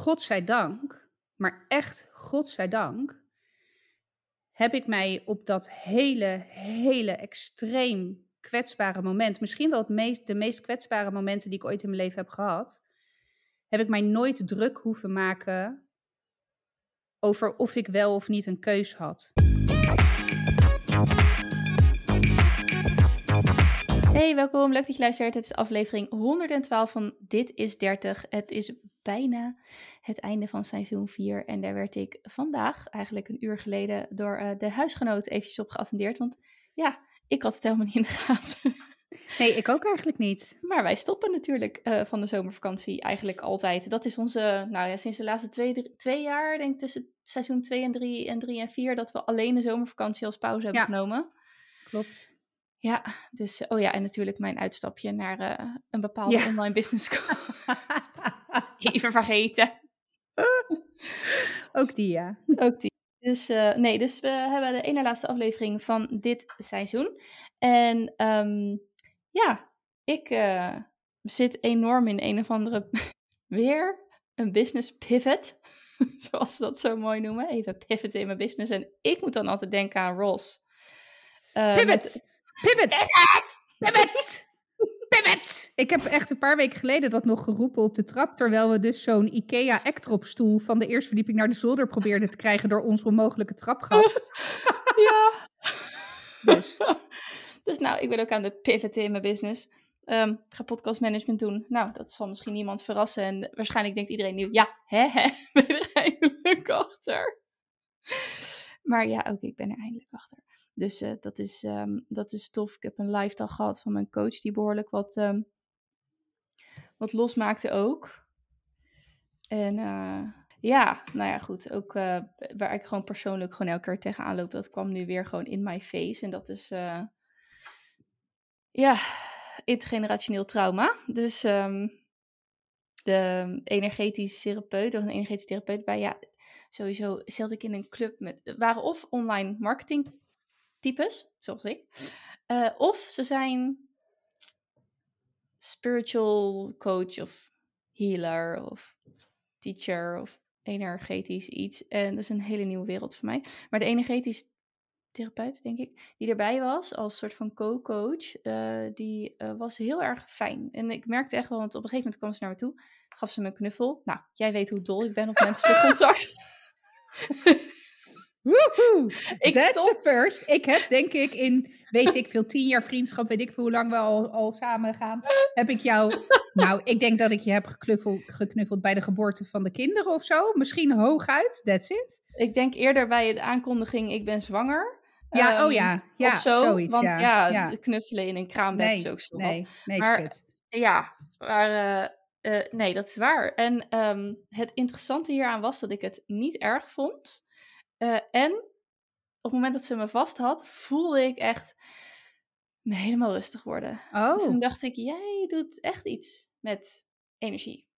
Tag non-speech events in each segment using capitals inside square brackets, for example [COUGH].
godzijdank, maar echt godzijdank, heb ik mij op dat hele, hele extreem kwetsbare moment, misschien wel het meest, de meest kwetsbare momenten die ik ooit in mijn leven heb gehad, heb ik mij nooit druk hoeven maken over of ik wel of niet een keus had. Hey, welkom. Leuk dat je luistert. Het is aflevering 112 van Dit is 30. Het is bijna het einde van seizoen 4. En daar werd ik vandaag, eigenlijk een uur geleden, door uh, de huisgenoot eventjes op geattendeerd. Want ja, ik had het helemaal niet in de gaten. [LAUGHS] Nee, ik ook eigenlijk niet. Maar wij stoppen natuurlijk uh, van de zomervakantie eigenlijk altijd. Dat is onze, nou ja, sinds de laatste twee, drie, twee jaar, denk ik tussen seizoen 2 en 3 en 3 en 4, dat we alleen de zomervakantie als pauze hebben Ja. genomen. Klopt. Ja, dus, oh ja, en natuurlijk mijn uitstapje naar uh, een bepaalde Ja. online business [LAUGHS] school. [LAUGHS] Even vergeten. [LAUGHS] ook die, ja. Ook die. Dus uh, nee, dus we hebben de ene laatste aflevering van dit seizoen. En um, ja, ik uh, zit enorm in een of andere, weer een business pivot. Zoals ze dat zo mooi noemen. Even pivot in mijn business. En ik moet dan altijd denken aan Ross. Uh, pivot! Met... Pivot! Pivot! Pivot! Ik heb echt een paar weken geleden dat nog geroepen op de trap. Terwijl we dus zo'n IKEA Actrop-stoel van de eerste verdieping naar de zolder probeerden te krijgen door ons onmogelijke trapgat. [LAUGHS] ja. Dus. dus nou, ik ben ook aan de pivoten in mijn business. Um, ik ga podcast management doen. Nou, dat zal misschien niemand verrassen. En waarschijnlijk denkt iedereen nu, ja, hè, hè, [LAUGHS] ben je er eindelijk achter. Maar ja, ook ik ben er eindelijk achter. Dus uh, dat, is, um, dat is tof. Ik heb een live dag gehad van mijn coach die behoorlijk wat, um, wat losmaakte ook. En uh, ja, nou ja, goed. Ook uh, waar ik gewoon persoonlijk gewoon elke keer tegenaan loop, dat kwam nu weer gewoon in my face. En dat is, ja, intergenerationeel trauma. Dus um, de energetische therapeut, of een energetische therapeut bij, ja, sowieso zat ik in een club met, waren of online marketing types, zoals ik. Uh, of ze zijn spiritual coach of healer of teacher of energetisch iets. En dat is een hele nieuwe wereld voor mij. Maar de energetisch therapeut, denk ik, die erbij was als soort van co-coach, uh, die uh, was heel erg fijn. En ik merkte echt wel, want op een gegeven moment kwam ze naar me toe, gaf ze me een knuffel. Nou, jij weet hoe dol ik ben op menselijk [LAUGHS] contact. Woehoe! That's stond... a first. Ik heb denk ik in, weet ik veel, tien jaar vriendschap, weet ik veel hoe lang we al, al samen gaan, heb ik jou, [LAUGHS] nou, ik denk dat ik je heb geknuffeld, bij de geboorte van de kinderen of zo. Misschien hooguit, that's it. Ik denk eerder bij de aankondiging, ik ben zwanger. Ja, um, oh ja, ja, of zo, zoiets, want ja. ja, ja. knuffelen in een kraambed nee, is ook zo Nee, nee, maar, kut. Ja, maar... Uh, uh, nee, dat is waar. En um, het interessante hieraan was dat ik het niet erg vond. Uh, en op het moment dat ze me vast had, voelde ik echt me helemaal rustig worden. Oh. Dus toen dacht ik, jij doet echt iets met energie.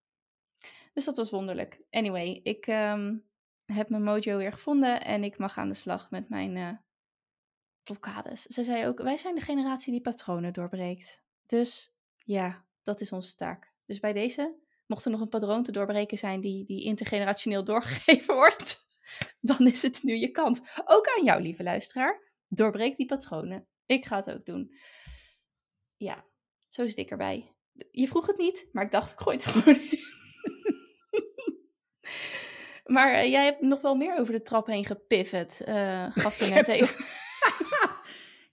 Dus dat was wonderlijk. Anyway, ik um, heb mijn mojo weer gevonden en ik mag aan de slag met mijn uh, blokkades. Ze zei ook, wij zijn de generatie die patronen doorbreekt. Dus ja, dat is onze taak. Dus bij deze, mocht er nog een patroon te doorbreken zijn die, die intergenerationeel [LAUGHS] doorgegeven wordt, [LAUGHS] dan is het nu je kans. Ook aan jou, lieve luisteraar. Doorbreek die patronen. Ik ga het ook doen. Ja, zo zit ik erbij. Je vroeg het niet, maar ik dacht, ik gooi het [LAUGHS] gewoon in. maar uh, jij hebt nog wel meer over de trap heen gepivot. Uh, gaf je net [LAUGHS] even.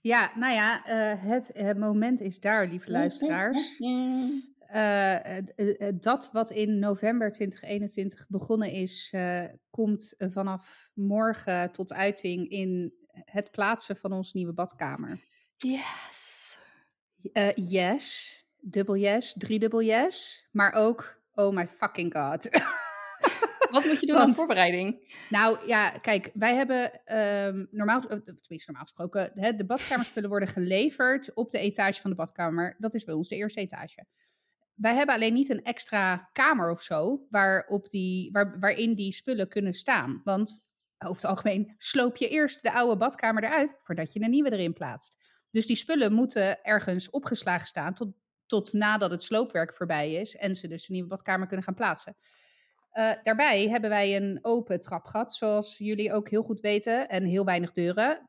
ja, nou ja, uh, het, het, moment is daar, lieve luisteraars. Uh, dat wat in november 2021 begonnen is, komt vanaf morgen tot uiting in het plaatsen van onze nieuwe badkamer. Yes. Yes. Dubbel yes. Driedubbel yes. Maar ook, oh my fucking god. [LAUGHS] Wat moet je doen Want, aan voorbereiding? Nou ja, kijk, wij hebben um, normaal, tenminste normaal gesproken, de badkamerspullen worden geleverd op de etage van de badkamer. Dat is bij ons de eerste etage wij hebben alleen niet een extra kamer of zo waarop die, waar, waarin die spullen kunnen staan. Want over het algemeen sloop je eerst de oude badkamer eruit voordat je een nieuwe erin plaatst. Dus die spullen moeten ergens opgeslagen staan tot, tot nadat het sloopwerk voorbij is en ze dus een nieuwe badkamer kunnen gaan plaatsen. Uh, daarbij hebben wij een open trapgat, zoals jullie ook heel goed weten, en heel weinig deuren.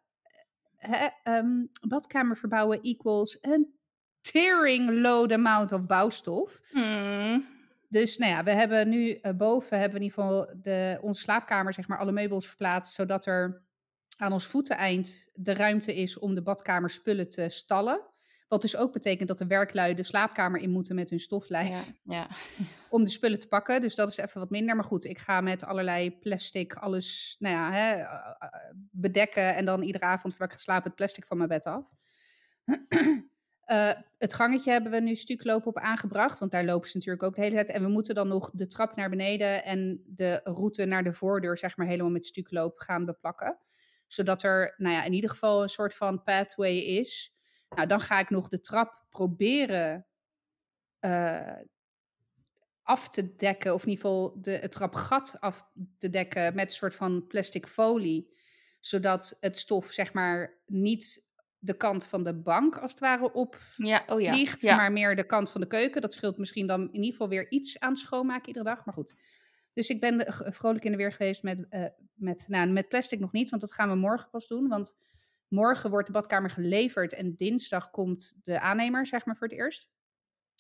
He, um, badkamer verbouwen equals een tearing load amount of bouwstof. Hmm. Dus nou ja, we hebben nu uh, boven hebben we in ieder geval de, onze slaapkamer, zeg maar, alle meubels verplaatst, zodat er aan ons voeteneind de ruimte is om de badkamer spullen te stallen. Wat dus ook betekent dat de werklui de slaapkamer in moeten met hun stoflijf. Ja, ja. [LAUGHS] Om de spullen te pakken. Dus dat is even wat minder. Maar goed, ik ga met allerlei plastic alles nou ja, hè, bedekken. En dan iedere avond voordat ik ga slapen het plastic van mijn bed af. [CLEARS THROAT] Uh, het gangetje hebben we nu stuklopen op aangebracht, want daar lopen ze natuurlijk ook de hele tijd. En we moeten dan nog de trap naar beneden en de route naar de voordeur, zeg maar, helemaal met stukloop gaan beplakken. Zodat er, nou ja, in ieder geval een soort van pathway is. Nou, dan ga ik nog de trap proberen uh, af te dekken, of in ieder geval de, het trapgat af te dekken met een soort van plastic folie. Zodat het stof, zeg maar, niet de kant van de bank als het ware op ja, oh ja, vliegt, ja. maar meer de kant van de keuken. Dat scheelt misschien dan in ieder geval weer iets aan schoonmaken iedere dag, maar goed. Dus ik ben vrolijk in de weer geweest met, uh, met, nou, met plastic nog niet, want dat gaan we morgen pas doen. Want morgen wordt de badkamer geleverd en dinsdag komt de aannemer, zeg maar, voor het eerst.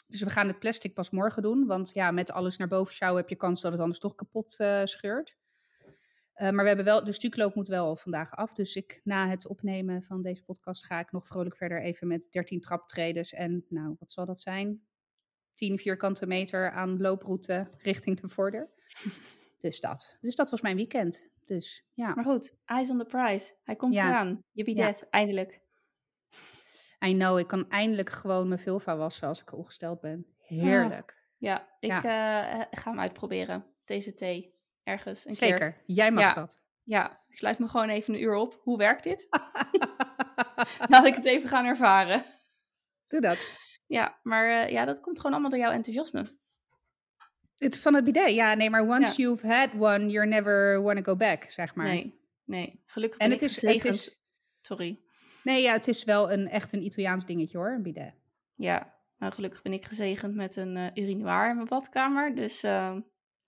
Dus we gaan het plastic pas morgen doen, want ja, met alles naar boven sjouwen heb je kans dat het anders toch kapot uh, scheurt. Uh, maar we hebben wel, de stukloop moet wel vandaag af. Dus ik, na het opnemen van deze podcast ga ik nog vrolijk verder even met 13 traptredes. En nou, wat zal dat zijn? 10 vierkante meter aan looproute richting de voordeur. [LAUGHS] dus dat. Dus dat was mijn weekend. Dus ja. Maar goed, eyes on the prize. Hij komt Ja. eraan. Je biedt Ja. eindelijk. I know, ik kan eindelijk gewoon mijn vulva wassen als ik ongesteld ben. Heerlijk. Ja, ik Ja. eh, ga hem uitproberen. Deze thee. Ergens een keer. Zeker, jij mag Ja. dat. Ja, ik sluit me gewoon even een uur op. Hoe werkt dit? [LAUGHS] Laat ik het even gaan ervaren. Doe dat. Ja, maar eh, ja, dat komt gewoon allemaal door jouw enthousiasme. Het van het bidet, ja, nee, maar once you've had one, you're never wanna go back, zeg maar. Nee, nee. Gelukkig En ben het ik is, het is, Sorry. nee, ja, het is wel een, echt een Italiaans dingetje hoor, een bidet. Ja, nou, gelukkig ben ik gezegend met een eh urinoir in mijn badkamer. Dus eh,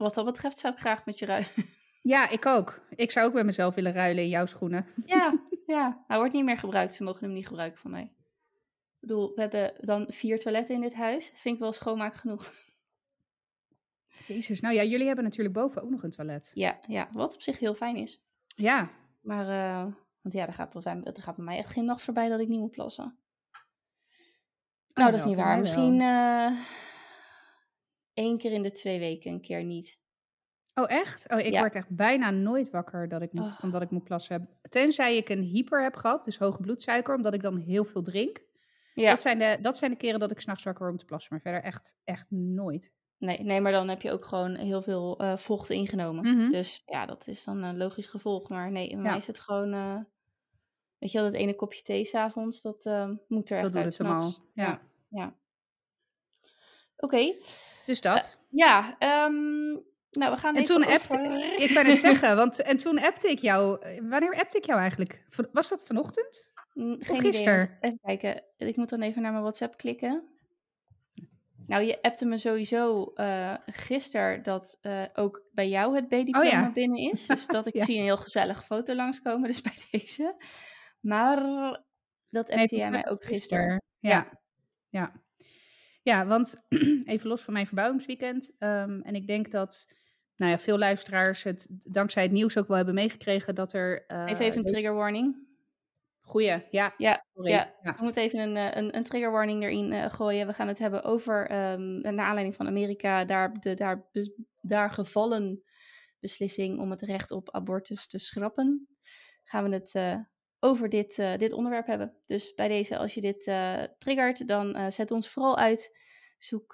wat dat betreft zou ik graag met je ruilen. [LAUGHS] Ja, ik ook. Ik zou ook bij mezelf willen ruilen in jouw schoenen. [LAUGHS] ja, ja. Hij wordt niet meer gebruikt. Ze mogen hem niet gebruiken van mij. Ik bedoel, we hebben dan vier toiletten in dit huis. Vind ik wel schoonmaak genoeg. [LAUGHS] Jezus, nou ja, jullie hebben natuurlijk boven ook nog een toilet. Ja, ja. Wat op zich heel fijn is. Ja, Maar, eh, want ja, er gaat, er gaat bij mij echt geen nacht voorbij dat ik niet moet plassen. Nou, dat is wel, niet waar. Misschien eh één keer in de twee weken, een keer niet. Oh, echt? Oh, ik Ja. word echt bijna nooit wakker dat ik moet, Oh. van dat ik moet plassen. Tenzij ik een hyper heb gehad, dus hoge bloedsuiker, omdat ik dan heel veel drink. Ja, Dat, zijn de, dat zijn de keren dat ik s'nachts wakker word om te plassen. Maar verder echt, echt nooit. nee, nee, maar dan heb je ook gewoon heel veel eh, vocht ingenomen. Mhm. Dus ja, dat is dan een logisch gevolg. Maar nee, bij Ja. mij is het gewoon... eh, weet je wel, dat ene kopje thee s'avonds, dat eh, moet er Dat echt doet uit het hem al. s'nachts. Ja. Ja, ja. Oké, Dus dat. ja. ehm, nou, we gaan En even toen over- appte, ik ben het [LAUGHS] zeggen, want en toen appte ik jou. eh, Wanneer appte ik jou eigenlijk? Was dat vanochtend? Mm, Of Geen gisteren? idee. want- Even kijken. Ik moet dan even naar mijn WhatsApp klikken. Nou, je appte me sowieso eh gisteren dat eh, ook bij jou het B-diploma Oh ja. binnen is. [LAUGHS] Dus dat ik Ja. zie een heel gezellige foto langskomen, dus [LAUGHS] bij deze. Maar dat appte Nee, jij mij ook gisteren. Ja. ja. Ja, want [CLEARS THROAT] even los van mijn verbouwingsweekend. ehm, en ik denk dat nou ja, veel luisteraars het dankzij het nieuws ook wel hebben meegekregen dat er. eh, Even, even een trigger warning. Goeie, ja. Ja, ja. ja. We moeten even een, eh, een, een trigger warning erin eh, gooien. We gaan het hebben over, ehm naar aanleiding van Amerika, daar, de daar, bes- daar gevallen beslissing om het recht op abortus te schrappen. Gaan we het over dit, eh, dit onderwerp hebben. Dus bij deze, als je dit eh, triggert, dan eh, zet ons vooral uit. Zoek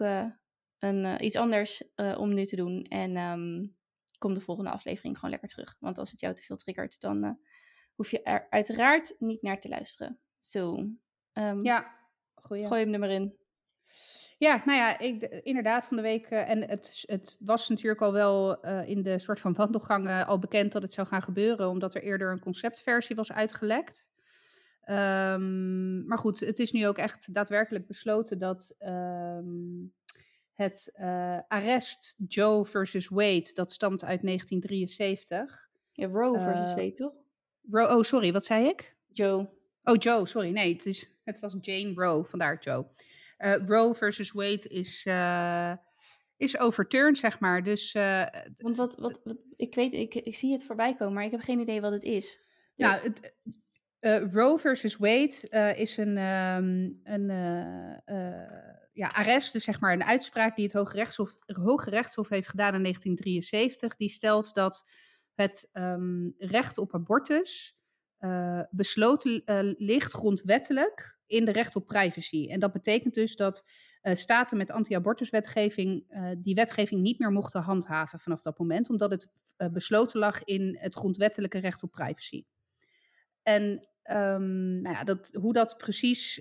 een, iets anders om nu te doen. En ehm, kom de volgende aflevering gewoon lekker terug. Want als het jou te veel triggert, dan hoef je er uiteraard niet naar te luisteren. Zo, ehm, Ja, goeie. gooi hem er maar in. Ja, nou ja, ik, de- inderdaad van de week. eh, en het, het was natuurlijk al wel eh, in de soort van wandelgangen al bekend dat het zou gaan gebeuren, omdat er eerder een conceptversie was uitgelekt. Ehm, maar goed, het is nu ook echt daadwerkelijk besloten dat ehm, het uh, arrest Joe versus Wade, dat stamt uit 1973. Ja, Roe versus Wade, toch? Roe, oh, sorry, wat zei ik? Joe. Oh, Joe, sorry. Nee, het, is, het was Jane Roe, vandaar Joe. Roe versus Wade is is overturned, zeg maar. Dus, uh, Want wat, wat, wat, ik weet, ik, ik zie het voorbij komen, maar ik heb geen idee wat het is. Nou, het, uh, Roe versus Wade uh, is een, um, een ja, arrest, dus zeg maar een uitspraak die het Hoge Rechtshof, Hoge Rechtshof heeft gedaan in 1973. Die stelt dat het um, recht op abortus besloten ligt grondwettelijk in de recht op privacy. En dat betekent dus dat uh, staten met anti-abortuswetgeving uh, die wetgeving niet meer mochten handhaven vanaf dat moment, omdat het uh, besloten lag in het grondwettelijke recht op privacy. En um, nou ja, dat, hoe dat precies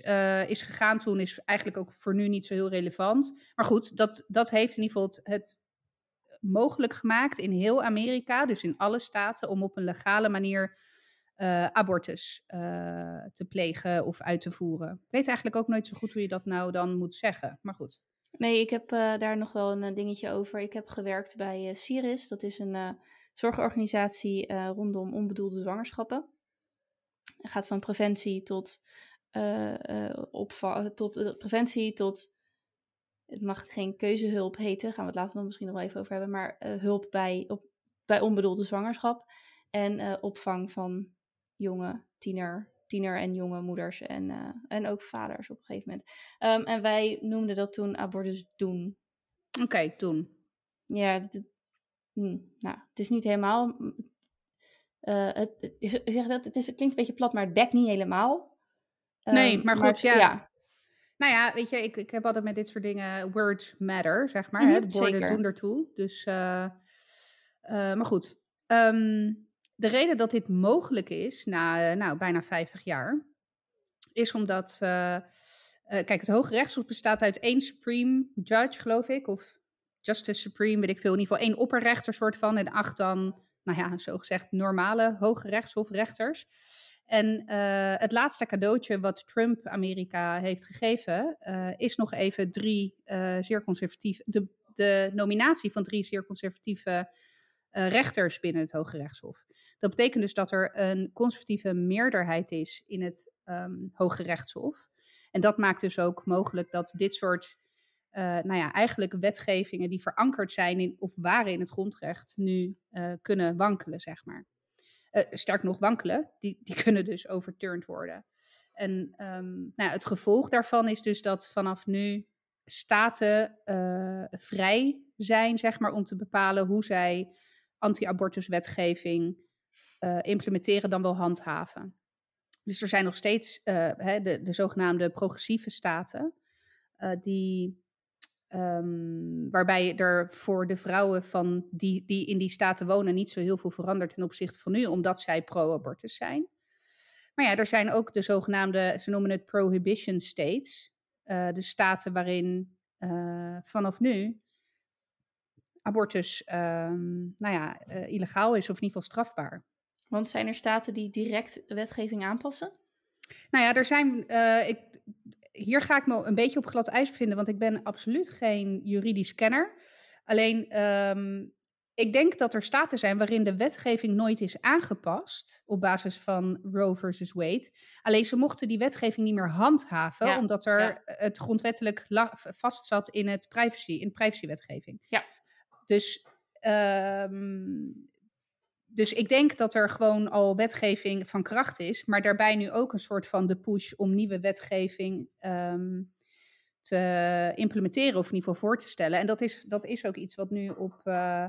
is gegaan toen is eigenlijk ook voor nu niet zo heel relevant. Maar goed, dat, dat heeft in ieder geval het mogelijk gemaakt in heel Amerika, dus in alle staten, om op een legale manier uh, abortus uh, te plegen of uit te voeren. Ik weet eigenlijk ook nooit zo goed hoe je dat nou dan moet zeggen, maar goed. Nee, ik heb uh, daar nog wel een dingetje over. Ik heb gewerkt bij Ciris, dat is een zorgorganisatie rondom onbedoelde zwangerschappen. Het gaat van preventie tot, tot preventie tot het mag geen keuzehulp heten, gaan we het later nog misschien nog wel even over hebben, maar hulp bij, op, bij onbedoelde zwangerschap en opvang van jonge tiener, tiener en jonge moeders en, uh, en ook vaders op een gegeven moment. Um, en wij noemden dat toen abortus doen. Oké, okay, doen. Ja, het, hm, nou, het is niet helemaal. Uh, het, het, is, zeg dat, het, is, het klinkt een beetje plat, maar het bekt niet helemaal. Um, nee, maar goed, maar, ja. ja. Nou ja, weet je, ik, ik heb altijd met dit soort dingen words matter, zeg maar. Mm -hmm, hè, woorden doen ertoe. Dus, uh, maar goed. Um, de reden dat dit mogelijk is, na nou, bijna 50 jaar, is omdat, uh, uh, kijk, het Hoge Rechtshof bestaat uit één Supreme Judge, geloof ik, of Justice Supreme, weet ik veel, in ieder geval één opperrechter soort van, en acht dan, nou ja, zogezegd normale Hoge Rechtshofrechters. En het laatste cadeautje wat Trump Amerika heeft gegeven, is nog even drie zeer conservatieve, de, de nominatie van drie zeer conservatieve rechters binnen het Hoge Rechtshof. Dat betekent dus dat er een conservatieve meerderheid is in het um, Hoge Rechtshof. En dat maakt dus ook mogelijk dat dit soort, uh, nou ja, eigenlijk wetgevingen die verankerd zijn in, of waren in het grondrecht, nu uh, kunnen wankelen, zeg maar. sterk nog wankelen, die, die [LAUGHS] kunnen dus overturned worden. En um, nou, het gevolg daarvan is dus dat vanaf nu staten vrij zijn, zeg maar, om te bepalen hoe zij anti-abortuswetgeving uh, implementeren dan wel handhaven. Dus er zijn nog steeds uh, hè, de, de zogenaamde progressieve staten, uh, die, um, waarbij er voor de vrouwen van die, die in die staten wonen niet zo heel veel verandert ten opzichte van nu, omdat zij pro-abortus zijn. Maar ja, er zijn ook de zogenaamde, ze noemen het prohibition states, de staten waarin vanaf nu abortus um, nou ja, illegaal is of in ieder geval strafbaar. Want zijn er staten die direct wetgeving aanpassen? Nou ja, er zijn. Uh, ik, hier ga ik me een beetje op glad ijs bevinden, want ik ben absoluut geen juridisch kenner. Alleen, um, ik denk dat er staten zijn waarin de wetgeving nooit is aangepast op basis van Roe versus Wade. Alleen ze mochten die wetgeving niet meer handhaven, ja, omdat er ja. het grondwettelijk vastzat in, het privacy, in de privacywetgeving. Ja. Dus, um, dus ik denk dat er gewoon al wetgeving van kracht is, maar daarbij nu ook een soort van de push om nieuwe wetgeving um, te implementeren of in ieder geval voor te stellen. En dat is, dat is ook iets wat nu op, uh,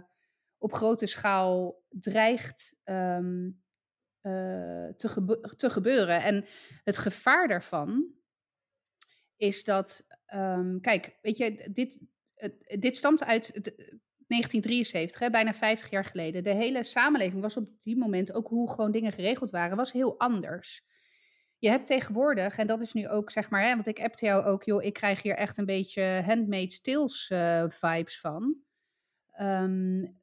op grote schaal dreigt um, uh, te, te gebeuren. En het gevaar daarvan is dat, um, kijk, weet je, dit, dit stamt uit. Het, 1973, hè, bijna 50 jaar geleden. De hele samenleving was op die moment, ook hoe gewoon dingen geregeld waren, was heel anders. Je hebt tegenwoordig, en dat is nu ook zeg maar, hè, want ik appte jou ook, joh, ik krijg hier echt een beetje handmade stills uh, vibes van. Um,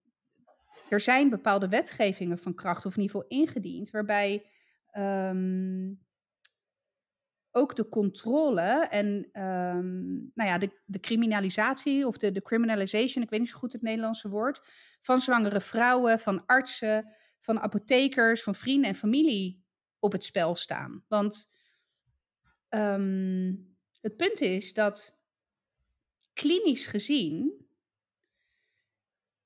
er zijn bepaalde wetgevingen van kracht, of geval ingediend, waarbij um, ook de controle en ehm, nou ja, de, de criminalisatie of de, de criminalization, ik weet niet zo goed het Nederlandse woord, van zwangere vrouwen, van artsen, van apothekers, van vrienden en familie op het spel staan. Want ehm, het punt is dat klinisch gezien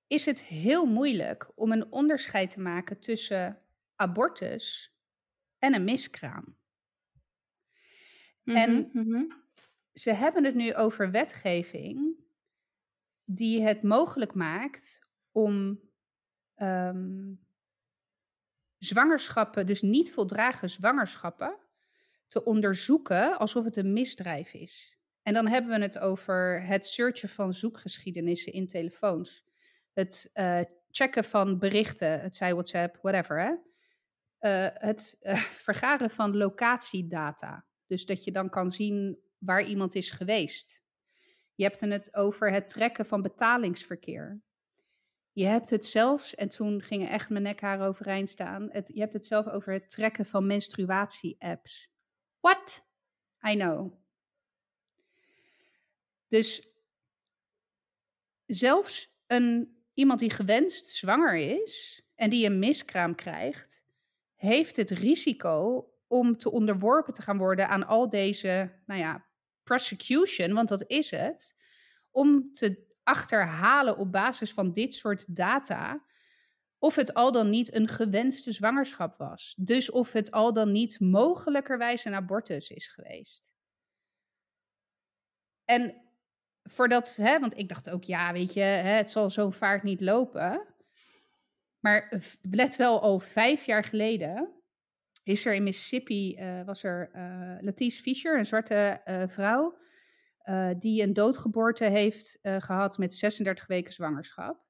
is het heel moeilijk om een onderscheid te maken tussen abortus en een miskraam. En Mhm, mhm. ze hebben het nu over wetgeving die het mogelijk maakt om ehm, zwangerschappen, dus niet voldragen zwangerschappen, te onderzoeken alsof het een misdrijf is. En dan hebben we het over het searchen van zoekgeschiedenissen in telefoons. Het eh, checken van berichten, het zij WhatsApp, whatever. Hè? Eh, het eh, [LAUGHS] vergaren van locatiedata. Dus dat je dan kan zien waar iemand is geweest. Je hebt het over het trekken van betalingsverkeer. Je hebt het zelfs, en toen gingen echt mijn nekharen overeind staan. Het, je hebt het zelf over het trekken van menstruatie-apps. What? I know. Dus zelfs een, iemand die gewenst zwanger is en die een miskraam krijgt, heeft het risico om te onderworpen te gaan worden aan al deze, nou ja, prosecution, want dat is het, om te achterhalen op basis van dit soort data of het al dan niet een gewenste zwangerschap was. Dus of het al dan niet mogelijkerwijs een abortus is geweest. En voordat, hè, want ik dacht ook, ja, weet je, hè, het zal zo'n vaart niet lopen. Maar let wel, al vijf jaar geleden is er in Mississippi, eh, was er eh Latice Fisher, een zwarte eh, vrouw, die een doodgeboorte heeft eh, gehad met 36 weken zwangerschap.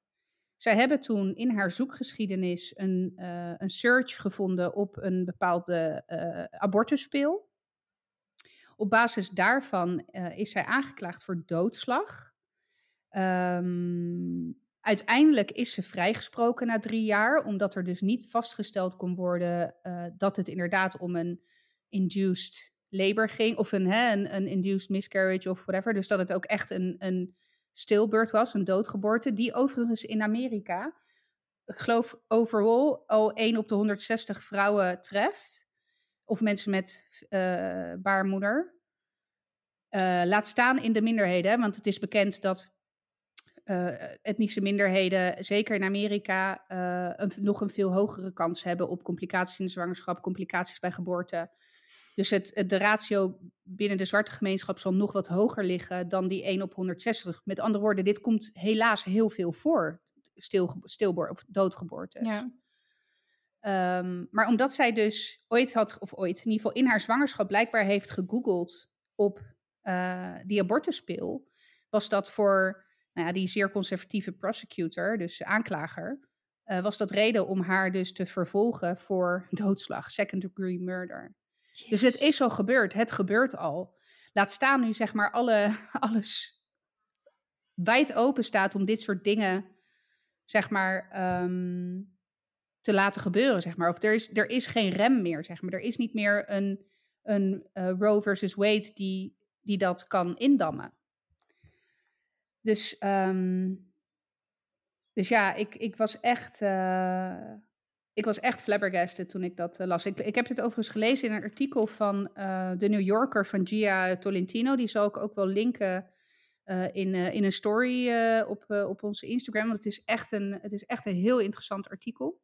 Zij hebben toen in haar zoekgeschiedenis een, een search gevonden op een bepaalde abortuspil. Op basis daarvan is zij aangeklaagd voor doodslag. Ehm, uiteindelijk is ze vrijgesproken na drie jaar, omdat er dus niet vastgesteld kon worden eh, dat het inderdaad om een induced labor ging, of een, hè, een, induced miscarriage of whatever. Dus dat het ook echt een, een stillbirth was, een doodgeboorte, die overigens in Amerika, ik geloof overal, al 1 op de 160 vrouwen treft. Of mensen met eh, baarmoeder. Eh, laat staan in de minderheden, want het is bekend dat eh, etnische minderheden, zeker in Amerika, eh, een, nog een veel hogere kans hebben op complicaties in de zwangerschap, complicaties bij geboorte. Dus het, het- de ratio binnen de zwarte gemeenschap zal nog wat hoger liggen dan die 1 op 160. Met andere woorden, dit komt helaas heel veel voor, stil, stilboor of doodgeboortes. Ja. Ehm, maar omdat zij dus ooit had, of ooit, in ieder geval in haar zwangerschap blijkbaar heeft gegoogeld op eh, die abortuspil, was dat voor nou ja, die zeer conservatieve prosecutor, dus aanklager, eh, was dat reden om haar dus te vervolgen voor [LAUGHS] doodslag, second degree murder. Dus het is al gebeurd, het gebeurt al. Laat staan nu zeg maar alle, [LAUGHS] alles wijd open staat om dit soort dingen zeg maar ehm, te laten gebeuren, zeg maar. Of er is, er is geen rem meer, zeg maar. Er is niet meer een, een eh, Roe versus Wade die, die dat kan indammen. Dus, ehm, dus ja, ik, ik was echt... eh, ik was echt flabbergasted toen ik dat eh, las. Ik, ik heb dit overigens gelezen in een artikel van eh de New Yorker van Gia Tolentino. Die zal ik ook wel linken eh, in, eh, in een story eh, op, eh, op onze Instagram. Want het is echt een, het is echt een heel interessant artikel.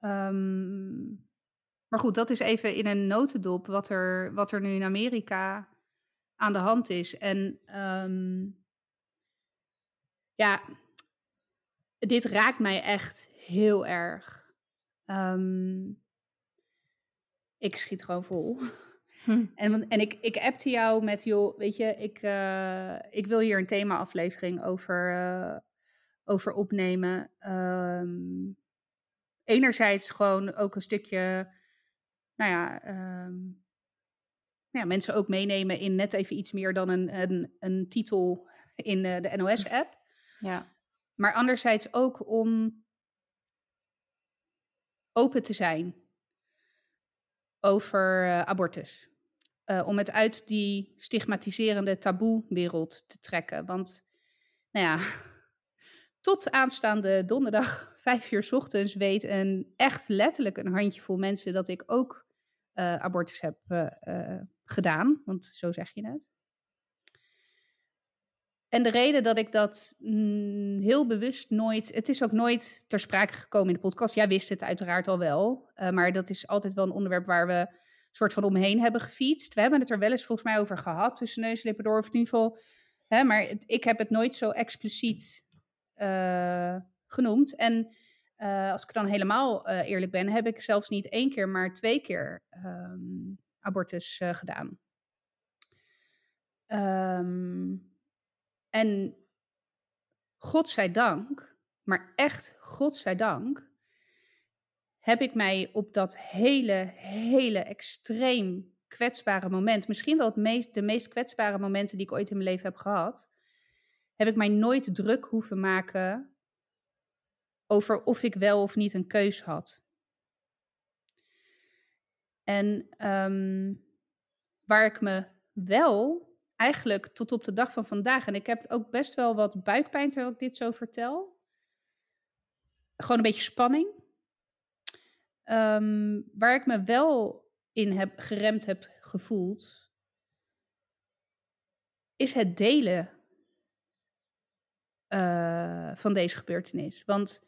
Ehm, maar goed, dat is even in een notendop wat er, wat er nu in Amerika aan de hand is. En ehm, ja, dit raakt mij echt heel erg. Ehm, ik schiet gewoon vol. Hm. En, en ik, ik appte jou met, joh, weet je, ik, eh, ik wil hier een thema-aflevering over, eh, over opnemen. Ehm, enerzijds gewoon ook een stukje, nou ja, ja, mensen ook meenemen in net even iets meer dan een, een, een titel in eh, de NOS-app. Ja. Maar anderzijds ook om open te zijn. over uh, abortus. Uh, om het uit die stigmatiserende taboe-wereld te trekken. Want, nou ja, [LAUGHS] tot aanstaande donderdag, [LAUGHS] vijf uur ochtends, weet een echt letterlijk een handjevol mensen dat ik ook uh, abortus heb gedaan. Want zo zeg je het. En de reden dat ik dat mm, heel bewust nooit. Het is ook nooit ter sprake gekomen in de podcast. Jij wist het uiteraard al wel. Maar dat is altijd wel een onderwerp waar we soort van omheen hebben gefietst. We hebben het er wel eens volgens mij over gehad tussen neus door. Of in ieder geval. Hè, maar ik heb het nooit zo expliciet genoemd. En uh, als ik dan helemaal eerlijk ben, heb ik zelfs niet één keer, maar twee keer um, abortus gedaan. Um, en godzijdank, maar echt godzijdank, heb ik mij op dat hele, hele extreem kwetsbare moment, misschien wel het meest, de meest kwetsbare momenten die ik ooit in mijn leven heb gehad, heb ik mij nooit druk hoeven maken over of ik wel of niet een keus had. En um, waar ik me wel eigenlijk tot op de dag van vandaag. En ik heb ook best wel wat buikpijn terwijl ik dit zo vertel. Gewoon een beetje spanning. Um, waar ik me wel in heb geremd heb gevoeld, is het delen uh, van deze gebeurtenis. Want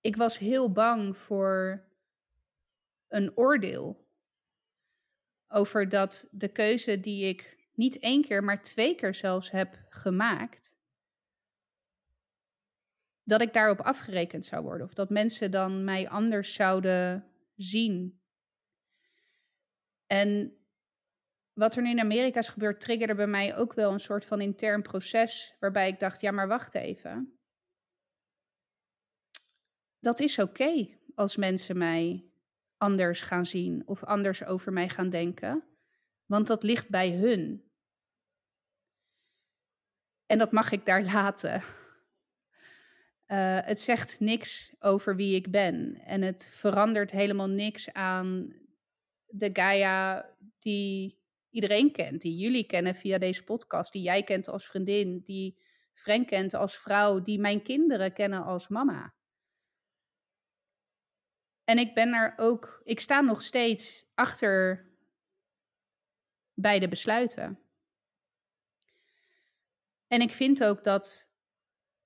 ik was heel bang voor een oordeel over dat de keuze die ik niet één keer, maar twee keer zelfs heb gemaakt, dat ik daarop afgerekend zou worden. Of dat mensen dan mij anders zouden zien. En wat er nu in Amerika is gebeurd, triggerde bij mij ook wel een soort van intern proces. Waarbij ik dacht, ja, maar wacht even. Dat is oké als mensen mij anders gaan zien of anders over mij gaan denken. Want dat ligt bij hun. En dat mag ik daar [LAUGHS] laten. Uh, het zegt niks over wie ik ben. En het verandert helemaal niks aan de Gaia die iedereen kent. Die jullie kennen via deze podcast. Die jij kent als vriendin. Die Frank kent als vrouw. Die mijn kinderen kennen als mama. En ik ben er ook. Ik sta nog steeds achter bij de besluiten. En ik vind ook dat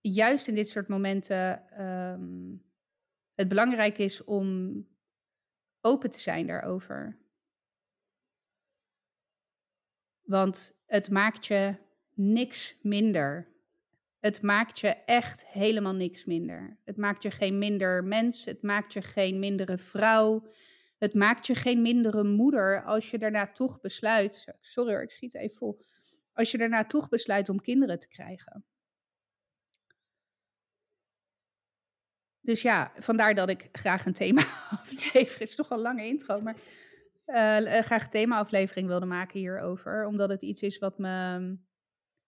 juist in dit soort momenten um, het belangrijk is om open te zijn daarover. Want het maakt je niks minder. Het maakt je echt helemaal niks minder. Het maakt je geen minder mens. Het maakt je geen mindere vrouw. Het maakt je geen mindere moeder als je daarna toch besluit. Sorry hoor, ik schiet even vol als je daarna toch besluit om kinderen te krijgen. Dus ja, vandaar dat ik graag een thema-aflevering, [LAUGHS] het is toch een lange intro, maar uh, graag een thema-aflevering wilde maken hierover. Omdat het iets is wat me,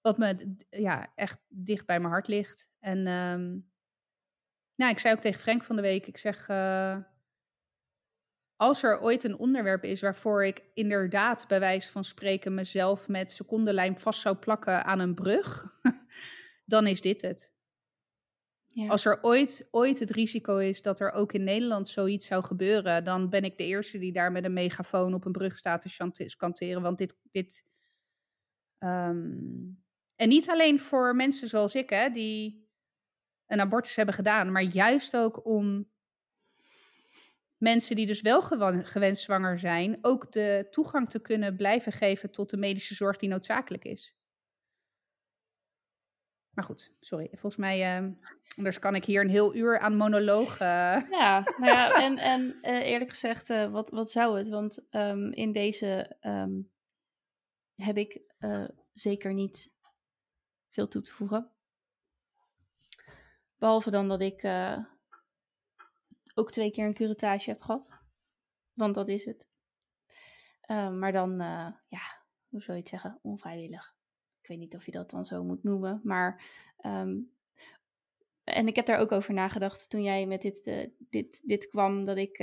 wat me ja, echt dicht bij mijn hart ligt. En um, nou, ik zei ook tegen Frank van de week, ik zeg, uh, als er ooit een onderwerp is waarvoor ik inderdaad bij wijze van spreken mezelf met secondenlijm vast zou plakken aan een brug, [LAUGHS] dan is dit het. Ja. Als er ooit, ooit het risico is dat er ook in Nederland zoiets zou gebeuren, dan ben ik de eerste die daar met een megafoon op een brug staat te kanteren. Want dit. dit um... En niet alleen voor mensen zoals ik, hè, die een abortus hebben gedaan, maar juist ook om mensen die dus wel gewenst zwanger zijn, ook de toegang te kunnen blijven geven tot de medische zorg die noodzakelijk is. Maar goed, sorry. Volgens mij, uh, anders kan ik hier een heel uur aan monoloog. Uh... Ja, nou ja, en, en uh, eerlijk gezegd, wat, wat zou het? Want um, in deze um, heb ik zeker niet veel toe te voegen. Behalve dan dat ik ook twee keer een curettage heb gehad. Want dat is het. Uh, maar dan, uh, ja, hoe zou je het zeggen? Onvrijwillig. Ik weet niet of je dat dan zo moet noemen. Maar, um, en ik heb daar ook over nagedacht toen jij met dit, uh, dit, dit kwam, dat ik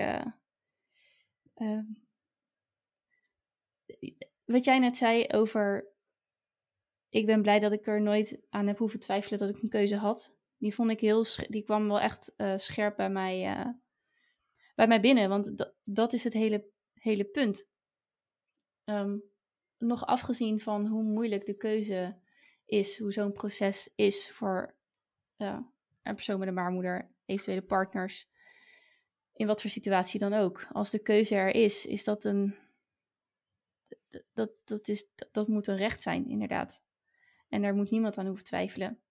wat jij net zei over. Ik ben blij dat ik er nooit aan heb hoeven twijfelen dat ik een keuze had. Die vond ik heel. Die kwam wel echt uh, scherp bij mij, uh, bij mij binnen. Want dat is het hele, hele punt. Um, nog afgezien van hoe moeilijk de keuze is, hoe zo'n proces is voor een persoon met een baarmoeder, eventuele partners, in wat voor situatie dan ook. Als de keuze er is, is dat een. Dat, dat, is, dat moet een recht zijn, inderdaad. En daar moet niemand aan hoeven twijfelen.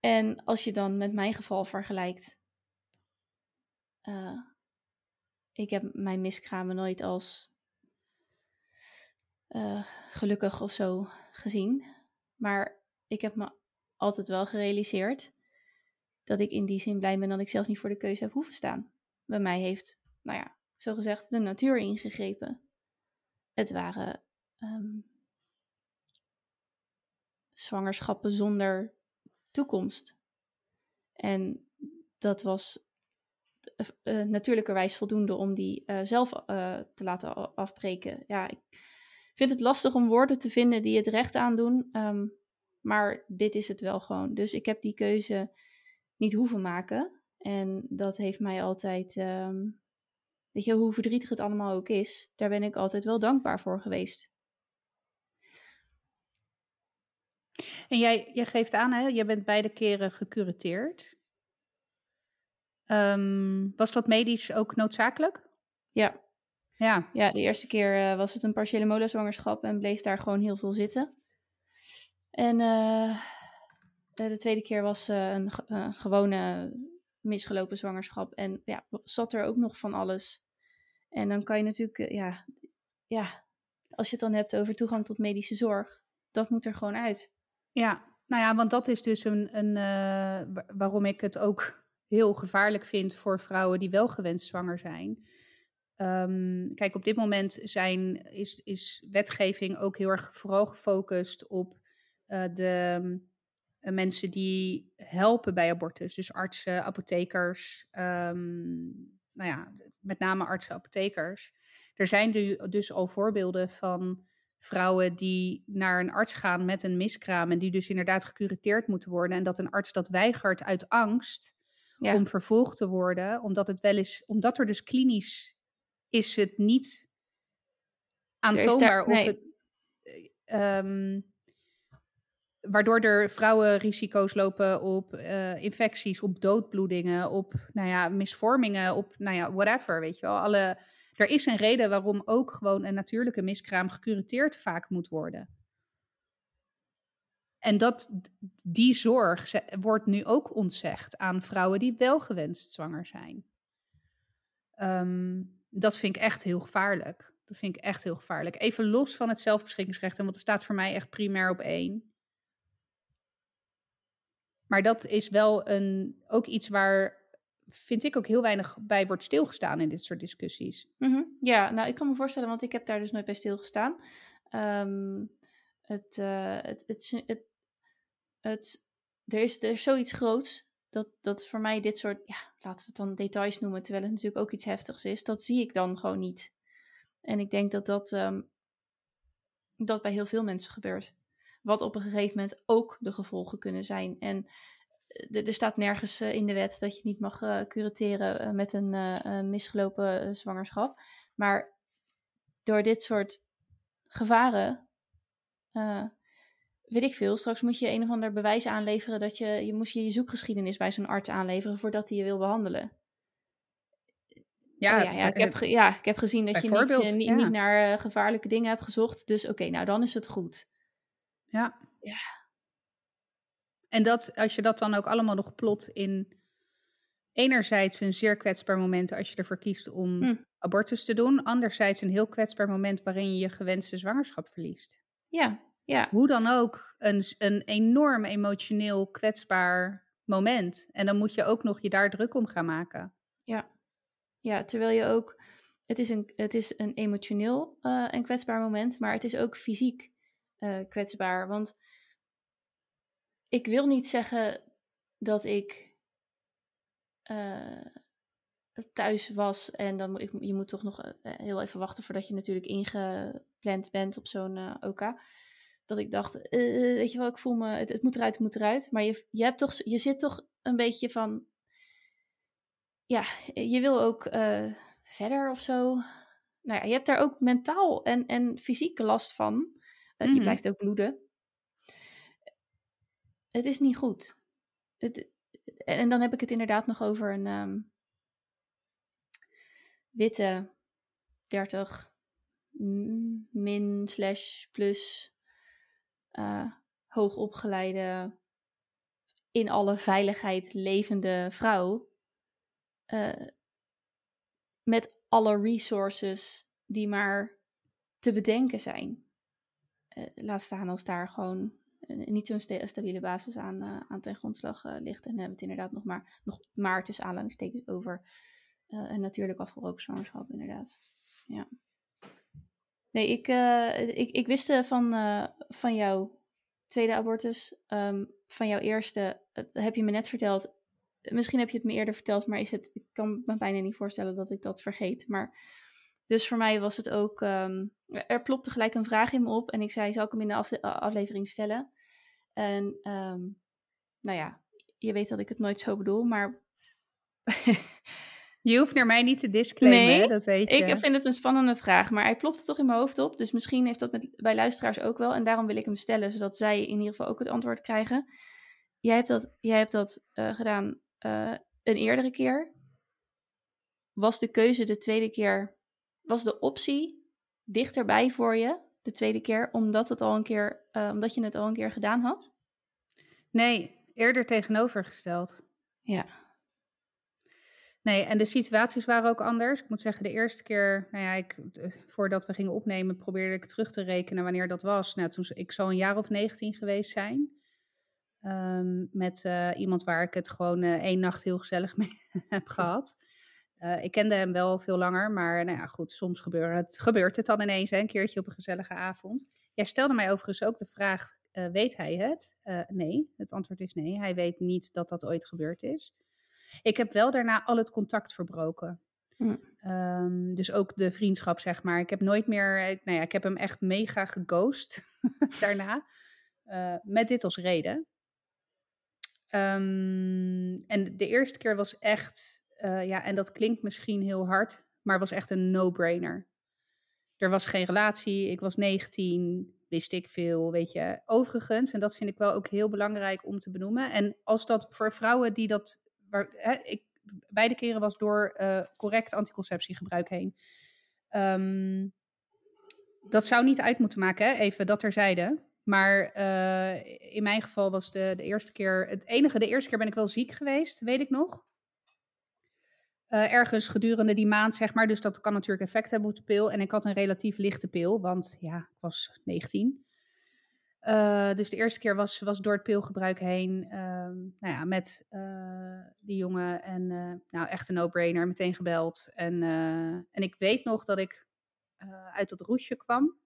En als je dan met mijn geval vergelijkt. Uh, ik heb mijn miskramen nooit als uh, gelukkig of zo gezien. Maar ik heb me altijd wel gerealiseerd dat ik in die zin blij ben dat ik zelf niet voor de keuze heb hoeven staan. Bij mij heeft, nou ja, zo gezegd, de natuur ingegrepen. Het waren um, zwangerschappen zonder toekomst. En dat was uh, natuurlijkerwijs voldoende om die uh, zelf te laten afbreken. Ja, ik vind het lastig om woorden te vinden die het recht aandoen. Um, maar dit is het wel gewoon. Dus ik heb die keuze niet hoeven maken. En dat heeft mij altijd, um, weet je, hoe verdrietig het allemaal ook is, daar ben ik altijd wel dankbaar voor geweest. En jij, jij geeft aan, hè, je bent beide keren gecurateerd. Um, was dat medisch ook noodzakelijk? Ja. Ja. Ja, de eerste keer uh, was het een partiële molenzwangerschap en bleef daar gewoon heel veel zitten. En uh, de tweede keer was uh, een, een, gewone misgelopen zwangerschap. En ja, zat er ook nog van alles. En dan kan je natuurlijk, ja, ja, als je het dan hebt over toegang tot medische zorg, dat moet er gewoon uit. Ja, nou ja, want dat is dus een, een waarom ik het ook heel gevaarlijk vind voor vrouwen die wel gewenst zwanger zijn. Um, kijk, op dit moment zijn, is, is wetgeving ook heel erg vooral gefocust op uh, de uh, mensen die helpen bij abortus. Dus artsen, apothekers, um, nou ja, met name artsen, apothekers. Er zijn dus al voorbeelden van vrouwen die naar een arts gaan met een miskraam en die dus inderdaad gecurateerd moeten worden en dat een arts dat weigert uit angst ja. om vervolgd te worden, omdat het wel is, omdat er dus klinisch is het niet aantoonbaar daar, nee. of het, um, waardoor er vrouwen risico's lopen op uh, infecties, op doodbloedingen, op nou ja, misvormingen, op nou ja, whatever, weet je wel. Alle, er is een reden waarom ook gewoon een natuurlijke miskraam gecurateerd vaak moet worden. En dat, die zorg wordt nu ook ontzegd aan vrouwen die wel gewenst zwanger zijn. Um, dat vind ik echt heel gevaarlijk. Dat vind ik echt heel gevaarlijk. Even los van het zelfbeschikkingsrecht, want er staat voor mij echt primair op één. Maar dat is wel een, ook iets waar, vind ik, ook heel weinig bij wordt stilgestaan in dit soort discussies. Mm -hmm. Ja, nou, ik kan me voorstellen, want ik heb daar dus nooit bij stilgestaan. Um, het, uh, het, het, het, het, er, is, er zoiets groots dat, dat voor mij dit soort, ja, laten we het dan details noemen, terwijl het natuurlijk ook iets heftigs is, dat zie ik dan gewoon niet. En ik denk dat dat, um, dat bij heel veel mensen gebeurt. Wat op een gegeven moment ook de gevolgen kunnen zijn. En eh, er staat nergens uh, in de wet dat je niet mag uh, curateren met een misgelopen zwangerschap. Maar door dit soort gevaren weet ik veel, straks moet je een of ander bewijs aanleveren dat je, je moest je, je zoekgeschiedenis bij zo'n arts aanleveren voordat hij je wil behandelen. Ja, oh ja, ja, ik heb ja, ik heb gezien dat je niet, uh, niet, niet, naar uh, gevaarlijke dingen hebt gezocht. Dus oké, nou dan is het goed. Ja. ja. En dat, als je dat dan ook allemaal nog plot in enerzijds een zeer kwetsbaar moment als je ervoor kiest om hm. abortus te doen. Anderzijds een heel kwetsbaar moment waarin je je gewenste zwangerschap verliest. Ja, ja. Hoe dan ook, een, een enorm emotioneel kwetsbaar moment. En dan moet je ook nog je daar druk om gaan maken. Ja, ja terwijl je ook. Het is een, het is een emotioneel uh, en kwetsbaar moment, maar het is ook fysiek uh, kwetsbaar. Want ik wil niet zeggen dat ik. Uh, thuis was. En dan moet ik, je moet toch nog eh, heel even wachten voordat je natuurlijk ingepland bent op zo'n uh, OK. Dat ik dacht, uh, weet je wel, ik voel me, het, het, moet eruit, het moet eruit. Maar je, je, hebt toch, je zit toch een beetje van, ja, je wil ook verder of zo. Nou ja, je hebt daar ook mentaal en, en fysieke last van. Mm -hmm. Je mhm. blijft ook bloeden. Het is niet goed. Het, en dan heb ik het inderdaad nog over een um, witte 30 min slash plus uh, hoogopgeleide, in alle veiligheid levende vrouw. Uh, met alle resources die maar te bedenken zijn. Uh, laat staan als daar gewoon niet zo'n stabiele basis aan, uh, aan ten grondslag uh, ligt. En hebben het inderdaad nog maar, nog maar tussen aanleidingstekens over uh, een natuurlijk afvalrookzwangerschap, inderdaad. Ja. Nee, ik, ik, ik wist van, van jouw tweede abortus, um, van jouw eerste, heb je me net verteld. Misschien heb je het me eerder verteld, maar is het, ik kan me bijna niet voorstellen dat ik dat vergeet. Maar dus voor mij was het ook, um, er plopte gelijk een vraag in me op en ik zei, zal ik hem in de aflevering stellen? En um, nou ja, je weet dat ik het nooit zo bedoel, maar... [LAUGHS] je hoeft naar mij niet te disclaimen, nee, dat weet je. ik vind het een spannende vraag, maar hij plopte toch in mijn hoofd op. Dus misschien heeft dat met, bij luisteraars ook wel. En daarom wil ik hem stellen, zodat zij in ieder geval ook het antwoord krijgen. Jij hebt dat, jij hebt dat uh, gedaan uh, een eerdere keer. Was de keuze de tweede keer, was de optie dichterbij voor je de tweede keer, omdat, het al een keer, uh, omdat je het al een keer gedaan had? Nee, eerder tegenovergesteld. Ja. Nee, en de situaties waren ook anders. Ik moet zeggen, de eerste keer, nou ja, ik, voordat we gingen opnemen, probeerde ik terug te rekenen wanneer dat was. Nou, toen ik zou een jaar of 19 geweest zijn. Um, met uh, iemand waar ik het gewoon uh, één nacht heel gezellig [LAUGHS] mee heb gehad. Uh, ik kende hem wel veel langer, maar nou ja, goed, soms gebeurt het, [LAUGHS] gebeurt het dan ineens, hè, een keertje op een gezellige avond. Jij stelde mij overigens ook de vraag, uh, weet hij het? Uh, nee, het antwoord is nee. Hij weet niet dat dat ooit gebeurd is. Ik heb wel daarna al het contact verbroken. Mm. Um, dus ook de vriendschap, zeg maar. Ik heb nooit meer, nou ja, ik heb hem echt mega geghost [LAUGHS] daarna. met dit als reden. Um, en de eerste keer was echt uh, ja, en dat klinkt misschien heel hard, maar was echt een no-brainer. Er was geen relatie, ik was 19, wist ik veel, weet je. Overigens, en dat vind ik wel ook heel belangrijk om te benoemen. En als dat voor vrouwen die dat, hè, ik, beide keren was door uh, correct anticonceptiegebruik heen. Um, dat zou niet uit moeten maken, hè? even dat terzijde. Maar uh, in mijn geval was de, de eerste keer, het enige, de eerste keer ben ik wel ziek geweest, weet ik nog. Uh, ergens gedurende die maand, zeg maar. Dus dat kan natuurlijk effect hebben op de pil. En ik had een relatief lichte pil, want ja, ik was 19. Uh, eh, dus de eerste keer was, was door het pilgebruik heen, uh, nou ja, met uh, die jongen. En nou, echt een no-brainer, meteen gebeld. En, en ik weet nog dat ik uit dat roesje kwam.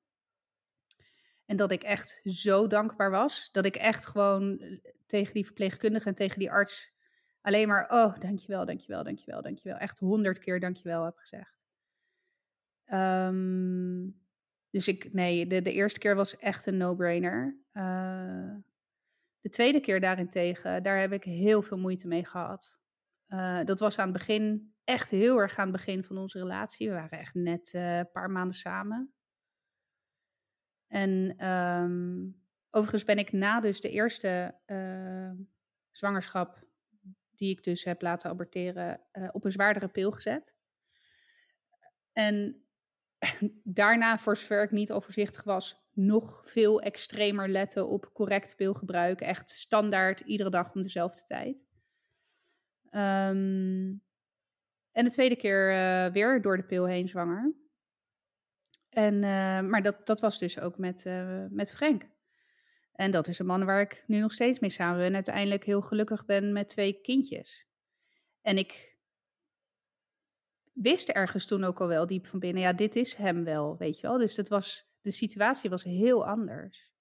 En dat ik echt zo dankbaar was. Dat ik echt gewoon tegen die verpleegkundige en tegen die arts alleen maar, oh, dankjewel, dankjewel, dankjewel, dankjewel. Echt honderd keer dankjewel heb gezegd. Um, dus ik, nee, de, de eerste keer was echt een no-brainer. Uh, de tweede keer daarentegen, daar heb ik heel veel moeite mee gehad. Uh, dat was aan het begin, echt heel erg aan het begin van onze relatie. We waren echt net uh, een paar maanden samen. En um, overigens ben ik na dus de eerste zwangerschap die ik dus heb laten aborteren, uh, op een zwaardere pil gezet. En [LAUGHS] daarna, voor zover ik niet overzichtig was, nog veel extremer letten op correct pilgebruik. Echt standaard, iedere dag om dezelfde tijd. Um, en de tweede keer uh, weer door de pil heen zwanger. En, uh, maar dat, dat was dus ook met, uh, met Frank. En dat is een man waar ik nu nog steeds mee samen ben. En uiteindelijk heel gelukkig ben met twee kindjes. En ik wist ergens toen ook al wel diep van binnen, ja, dit is hem wel, weet je wel. Dus het was, de situatie was heel anders.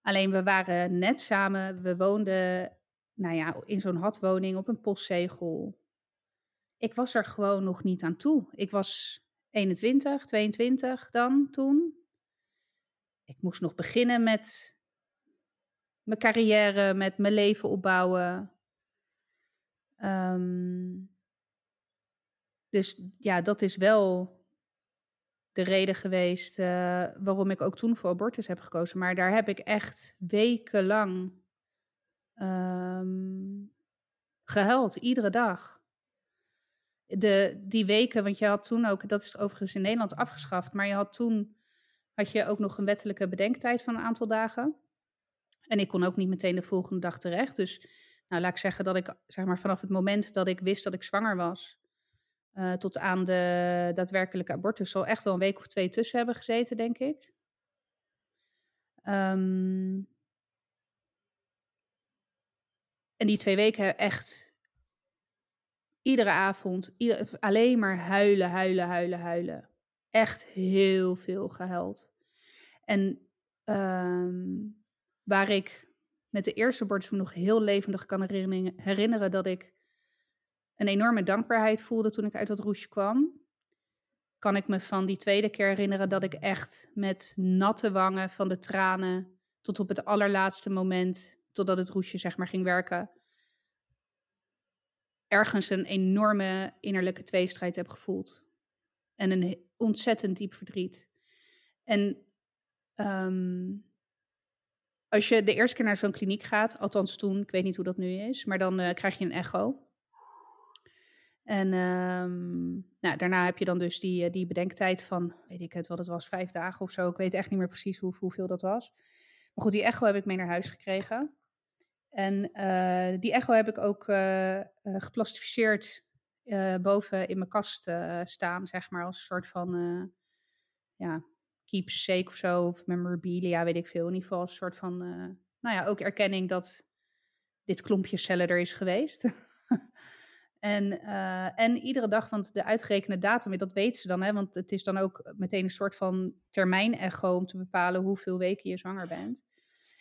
Alleen we waren net samen, we woonden, nou ja, in zo'n hadwoning op een postzegel. ik was er gewoon nog niet aan toe. Ik was 21, 22 dan toen. Ik moest nog beginnen met mijn carrière, met mijn leven opbouwen. Ehm, dus ja, dat is wel de reden geweest uh, waarom ik ook toen voor abortus heb gekozen. Maar daar heb ik echt wekenlang um, gehuild, iedere dag. De, die weken, want je had toen ook, dat is overigens in Nederland afgeschaft, maar je had toen had je ook nog een wettelijke bedenktijd van een aantal dagen. En ik kon ook niet meteen de volgende dag terecht. Dus nou, laat ik zeggen dat ik zeg maar, vanaf het moment dat ik wist dat ik zwanger was, uh, tot aan de daadwerkelijke abortus, zal echt wel een week of twee tussen hebben gezeten, denk ik. Um, en die twee weken echt iedere avond alleen maar huilen, huilen, huilen, huilen. Echt heel veel gehuild. En um, waar ik met de eerste me nog heel levendig kan herinneren dat ik een enorme dankbaarheid voelde toen ik uit dat roesje kwam. Kan ik me van die tweede keer herinneren dat ik echt met natte wangen van de tranen tot op het allerlaatste moment, totdat het roesje zeg maar ging werken, ergens een enorme innerlijke tweestrijd heb gevoeld. En een ontzettend diep verdriet. En um, als je de eerste keer naar zo'n kliniek gaat, althans toen, ik weet niet hoe dat nu is, maar dan uh, krijg je een echo. En um, nou, daarna heb je dan dus die, eh, die bedenktijd van, weet ik het wat het was, vijf dagen of zo. Ik weet echt niet meer precies hoe, hoeveel dat was. Maar goed, die echo heb ik mee naar huis gekregen. En uh, die echo heb ik ook geplastificeerd boven in mijn kast staan, zeg maar, als een soort van ja, keepsake of zo, of memorabilia, weet ik veel. In ieder geval een soort van, nou ja, ook erkenning dat dit klompje cellen er is geweest. [LAUGHS] En, uh, en iedere dag, want de uitgerekende datum, dat weten ze dan, hè, want het is dan ook meteen een soort van termijn-echo om te bepalen hoeveel weken je zwanger bent.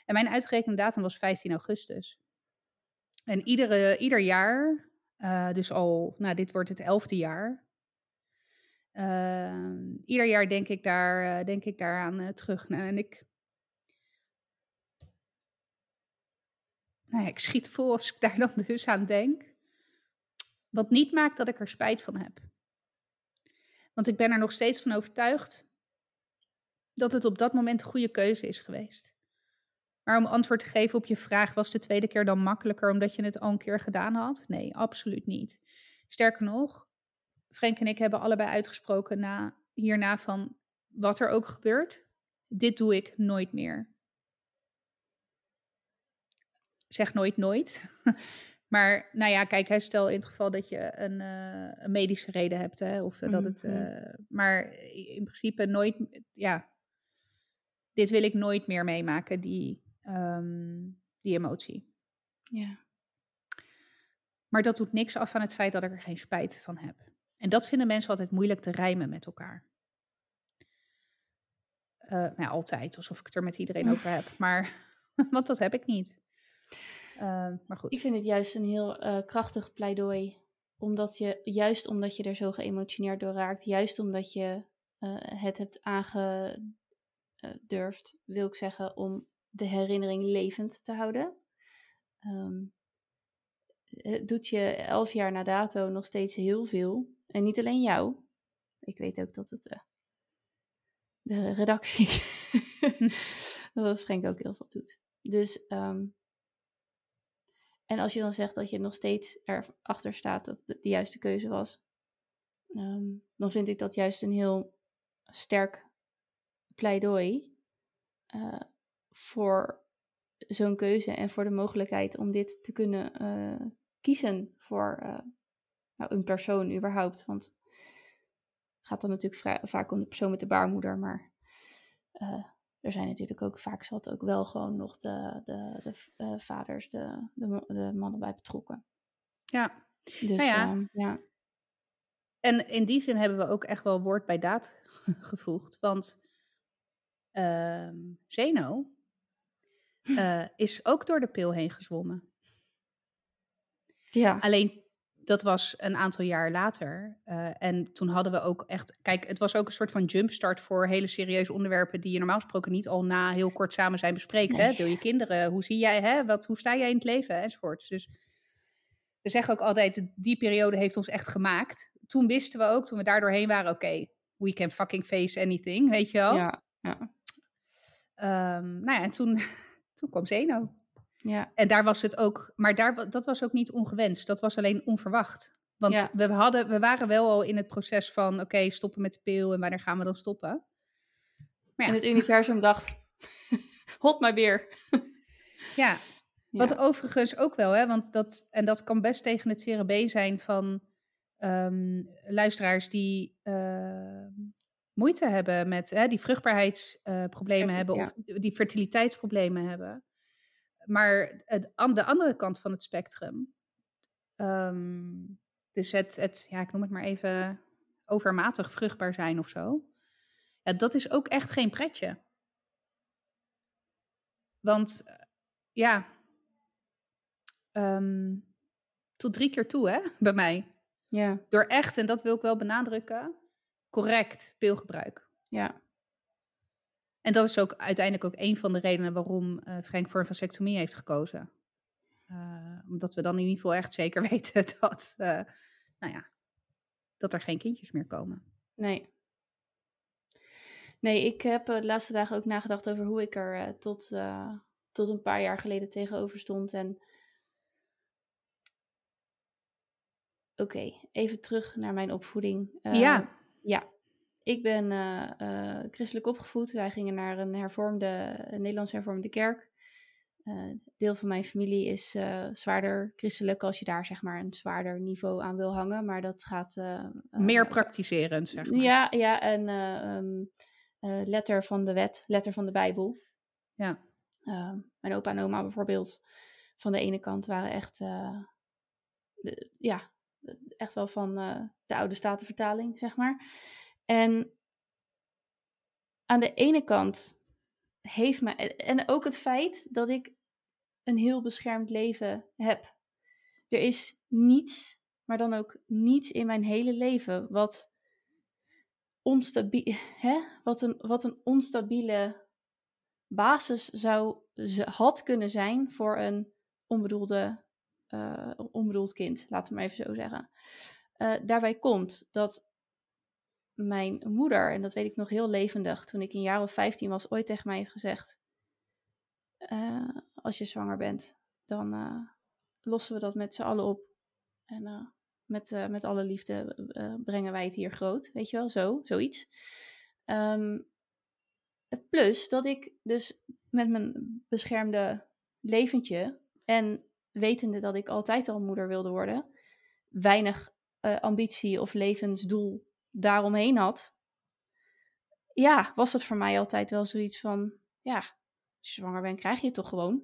En mijn uitgerekende datum was 15 augustus. En iedere, ieder jaar, uh, dus al, nou, dit wordt het elfde jaar. Uh, ieder jaar denk ik daar, denk ik daaraan terug. Nou, en ik, nou ja, ik schiet vol als ik [LAUGHS] daar dan dus aan denk. Wat niet maakt dat ik er spijt van heb. Want ik ben er nog steeds van overtuigd dat het op dat moment een goede keuze is geweest. Maar om antwoord te geven op je vraag, was de tweede keer dan makkelijker omdat je het al een keer gedaan had? Nee, absoluut niet. Sterker nog, Frank en ik hebben allebei uitgesproken na, hierna van wat er ook gebeurt, dit doe ik nooit meer. Zeg nooit nooit. [LAUGHS] Maar nou ja, kijk, hè, stel in het geval dat je een, uh, een medische reden hebt, hè, of uh, dat het. Uh, maar in principe nooit, ja, dit wil ik nooit meer meemaken, die, um, die emotie. Ja. Maar dat doet niks af van het feit dat ik er geen spijt van heb. En dat vinden mensen altijd moeilijk te rijmen met elkaar. nou, altijd, alsof ik het er met iedereen over heb. [LAUGHS] Maar, [LAUGHS] want dat heb ik niet. Uh, maar goed. Ik vind het juist een heel uh, krachtig pleidooi. Omdat je, juist omdat je er zo geëmotioneerd door raakt, juist omdat je uh, het hebt aangedurfd, wil ik zeggen, om de herinnering levend te houden. Um, het doet je elf jaar na dato nog steeds heel veel. En niet alleen jou. Ik weet ook dat het de redactie, [LAUGHS] dat het Frank ook heel veel doet. Dus um, en als je dan zegt dat je nog steeds erachter staat dat het de juiste keuze was, um, dan vind ik dat juist een heel sterk pleidooi uh, voor zo'n keuze en voor de mogelijkheid om dit te kunnen uh, kiezen voor nou, een persoon überhaupt. Want het gaat dan natuurlijk vaak om de persoon met de baarmoeder, maar er zijn natuurlijk ook vaak zat ook wel gewoon nog de, de, de uh, vaders, de, de, de, mannen bij betrokken. Ja. Dus nou ja. Uh, ja. En in die zin hebben we ook echt wel woord bij daad [LAUGHS] gevoegd. Want uh, Zeno uh, is ook door de pil heen gezwommen. Ja. Alleen dat was een aantal jaar later. Uh, en toen hadden we ook echt. Kijk, het was ook een soort van jumpstart voor hele serieuze onderwerpen. die je normaal gesproken niet al na heel kort samen zijn bespreekt. Nee. Hè? Wil je kinderen? Hoe zie jij, hè? Wat, hoe sta jij in het leven? Enzovoort. Dus we zeggen ook altijd: die periode heeft ons echt gemaakt. Toen wisten we ook, toen we daar doorheen waren: oké, okay, we can fucking face anything, weet je wel? Ja. ja. Um, nou ja, en toen, [LAUGHS] toen kwam Zeno. Ja. En daar was het ook, maar daar, dat was ook niet ongewenst. Dat was alleen onverwacht. Want ja. we, hadden, we waren wel al in het proces van, oké, stoppen met de pil en wanneer gaan we dan stoppen? Maar ja. En het universum dacht, [LAUGHS] hot my beer. [LAUGHS] ja. Wat overigens ook wel, hè, want dat, en dat kan best tegen het CRB zijn van um, luisteraars die uh, moeite hebben met, hè, die vruchtbaarheidsproblemen uh, hebben of die fertiliteitsproblemen hebben. Maar het, aan de andere kant van het spectrum, um, dus het, het, ja, ik noem het maar even overmatig vruchtbaar zijn of zo, ja, dat is ook echt geen pretje. Want ja, um, tot drie keer toe, hè, [LAUGHS] bij mij. Ja. Door echt, en dat wil ik wel benadrukken, correct pilgebruik. Ja. En dat is ook uiteindelijk ook een van de redenen waarom uh, Frank voor een vasectomie heeft gekozen. Uh, omdat we dan in ieder geval echt zeker [LAUGHS] weten dat, uh, nou ja, dat er geen kindjes meer komen. Nee. Nee, ik heb de laatste dagen ook nagedacht over hoe ik er tot, tot een paar jaar geleden tegenover stond. En oké, okay, even terug naar mijn opvoeding. ja. Ja, ik ben uh, christelijk opgevoed. Wij gingen naar een hervormde, een Nederlands hervormde kerk. Uh, deel van mijn familie is zwaarder christelijk als je daar zeg maar een zwaarder niveau aan wil hangen. Maar dat gaat... Meer praktiserend, zeg maar. Ja, ja en um, letter van de wet, letter van de Bijbel. Ja. Ehm, mijn opa en oma bijvoorbeeld van de ene kant waren echt... De, ja, echt wel van de oude statenvertaling, zeg maar. En aan de ene kant heeft me. En ook het feit dat ik een heel beschermd leven heb. Er is niets, maar dan ook niets in mijn hele leven wat, onstabiel, hè? wat, een, wat een onstabiele basis zou, had kunnen zijn voor een onbedoelde, uh, onbedoeld kind, laten we maar even zo zeggen. Uh, daarbij komt dat mijn moeder, en dat weet ik nog heel levendig, toen ik een jaar of 15 was, ooit tegen mij heeft gezegd: uh, Als je zwanger bent, dan uh, lossen we dat met z'n allen op. En uh, met, met alle liefde brengen wij het hier groot. Weet je wel, zo, zoiets. Um, plus dat ik dus met mijn beschermde leventje en wetende dat ik altijd al moeder wilde worden, weinig ambitie of levensdoel daaromheen had, ja, was het voor mij altijd wel zoiets van, ja, als je zwanger bent, krijg je het toch gewoon.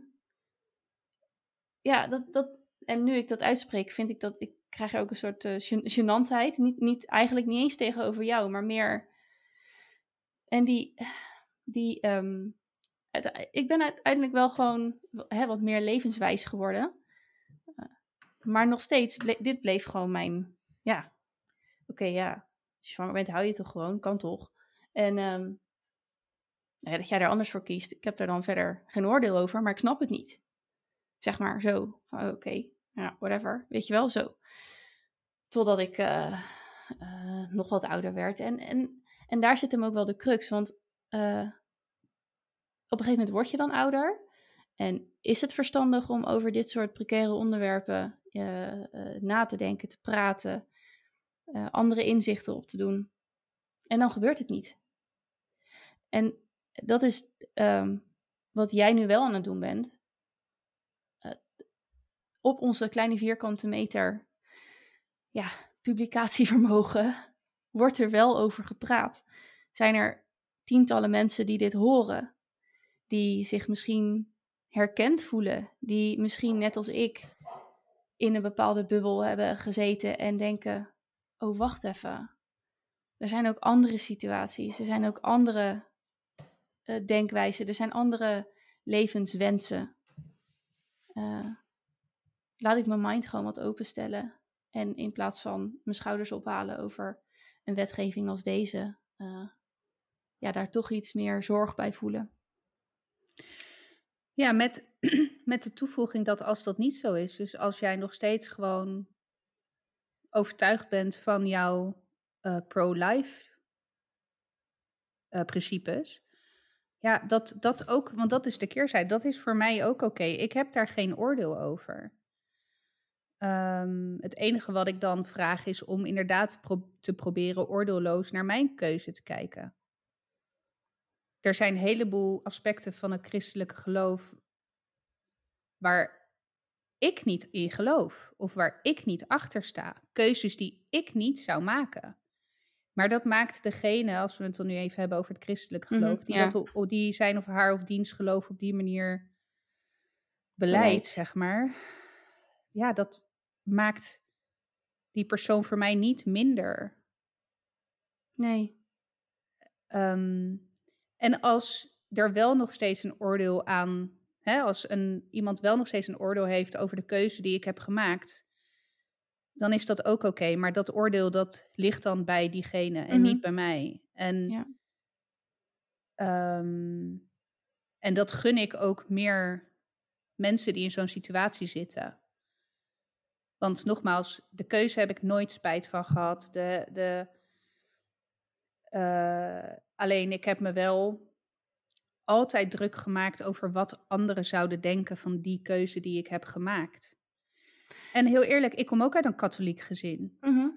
Ja, dat, dat, en nu ik dat uitspreek, vind ik dat, ik krijg ook een soort uh, gênantheid. Niet, niet, eigenlijk niet eens tegenover jou, maar meer, en die, die, het, ik ben uiteindelijk wel gewoon hè, wat meer levenswijs geworden. Uh, maar nog steeds, dit bleef gewoon mijn, ja, oké, ja, je zwanger bent, hou je toch gewoon, kan toch. En um, ja, dat jij daar anders voor kiest, ik heb daar dan verder geen oordeel over, maar ik snap het niet. Zeg maar zo, oké, okay, ja, whatever, weet je wel, zo. Totdat ik uh, uh, nog wat ouder werd. En, en, en daar zit hem ook wel de crux, want uh, op een gegeven moment word je dan ouder. En is het verstandig om over dit soort precaire onderwerpen na te denken, te praten, uh, andere inzichten op te doen. En dan gebeurt het niet. En dat is um, wat jij nu wel aan het doen bent. Uh, op onze kleine vierkante meter ja, publicatievermogen [LAUGHS] wordt er wel over gepraat. Zijn er tientallen mensen die dit horen, die zich misschien herkend voelen, die misschien net als ik in een bepaalde bubbel hebben gezeten en denken: oh wacht even. Er zijn ook andere situaties, er zijn ook andere uh, denkwijzen, er zijn andere levenswensen. Uh, laat ik mijn mind gewoon wat openstellen. En in plaats van mijn schouders ophalen over een wetgeving als deze, ja, daar toch iets meer zorg bij voelen. Ja, met, [CLEARS THROAT] met de toevoeging dat als dat niet zo is, dus als jij nog steeds gewoon overtuigd bent van jouw uh, pro-life uh, principes, ja, dat, dat ook, want dat is de keerzijde, dat is voor mij ook oké. Ik heb daar geen oordeel over. Um, het enige wat ik dan vraag is om inderdaad te proberen oordeelloos naar mijn keuze te kijken er zijn een heleboel aspecten van het christelijke geloof waar ik niet in geloof of waar ik niet achter sta. Keuzes die ik niet zou maken. Maar dat maakt degene, als we het dan nu even hebben over het christelijke mhm, geloof, die, dat, die zijn of haar of diens geloof op die manier beleid, zeg maar. Ja, dat maakt die persoon voor mij niet minder. Nee. Um, en als er wel nog steeds een oordeel aan, hè, als een, iemand wel nog steeds een oordeel heeft over de keuze die ik heb gemaakt, dan is dat ook oké. Maar dat oordeel dat ligt dan bij diegene en niet mhm. bij mij. En, ja. Ehm, en dat gun ik ook meer mensen die in zo'n situatie zitten. Want nogmaals, de keuze heb ik nooit spijt van gehad. De, de, uh, alleen ik heb me wel altijd druk gemaakt over wat anderen zouden denken van die keuze die ik heb gemaakt. En heel eerlijk, ik kom ook uit een katholiek gezin. Mhm.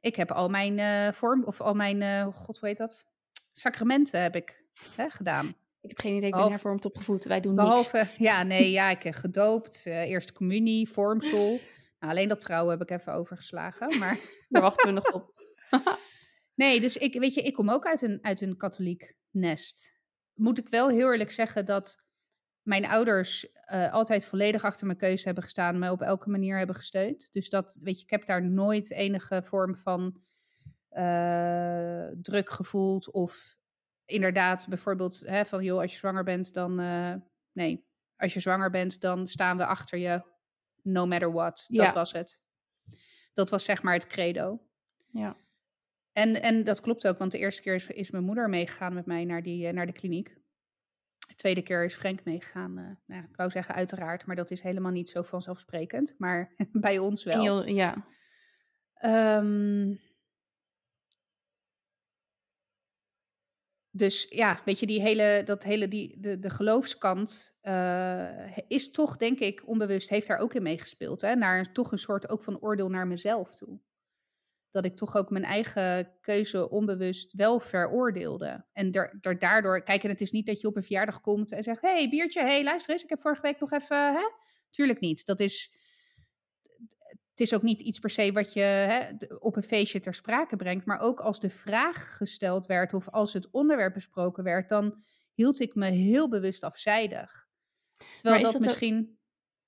Ik heb al mijn uh, vorm, of al mijn, uh, god hoe heet dat? Sacramenten heb ik hè, gedaan. Ik heb geen idee, ik ben hervormd opgevoed. Wij doen behalve, niks. Ja, nee, ja, ik heb gedoopt, uh, eerste communie, vormsel. Nou, alleen dat trouwen heb ik even overgeslagen, maar... [LAUGHS] Daar wachten we nog op. [LAUGHS] Nee, dus ik, weet je, ik kom ook uit een, uit een katholiek nest. Moet ik wel heel eerlijk zeggen dat mijn ouders uh, altijd volledig achter mijn keuze hebben gestaan, me op elke manier hebben gesteund. Dus dat, weet je, ik heb daar nooit enige vorm van uh, druk gevoeld. Of inderdaad, bijvoorbeeld, hè, van joh, als je zwanger bent, dan. Uh, nee, als je zwanger bent, dan staan we achter je, no matter what. Dat ja. was het. Dat was zeg maar het credo. Ja. En, en dat klopt ook, want de eerste keer is, is mijn moeder meegegaan met mij naar, die, eh, naar de kliniek. De tweede keer is Frank meegegaan. Uh, nou, ik wou zeggen uiteraard, maar dat is helemaal niet zo vanzelfsprekend. Maar [LAUGHS] bij ons wel. ja. Um, dus ja, weet je, die hele, dat hele, die, de, de geloofskant uh, is toch, denk ik, onbewust, heeft daar ook in meegespeeld. Hè? Naar toch een soort ook van oordeel naar mezelf toe dat ik toch ook mijn eigen keuze onbewust wel veroordeelde. En er, daardoor, kijk, en het is niet dat je op een verjaardag komt en zegt: hey, biertje, hey, luister eens, ik heb vorige week nog even. Hè? Tuurlijk niet. Dat is. Het is ook niet iets per se wat je hè, op een feestje ter sprake brengt. Maar ook als de vraag gesteld werd of als het onderwerp besproken werd, dan hield ik me heel bewust afzijdig. Terwijl dat, dat, misschien.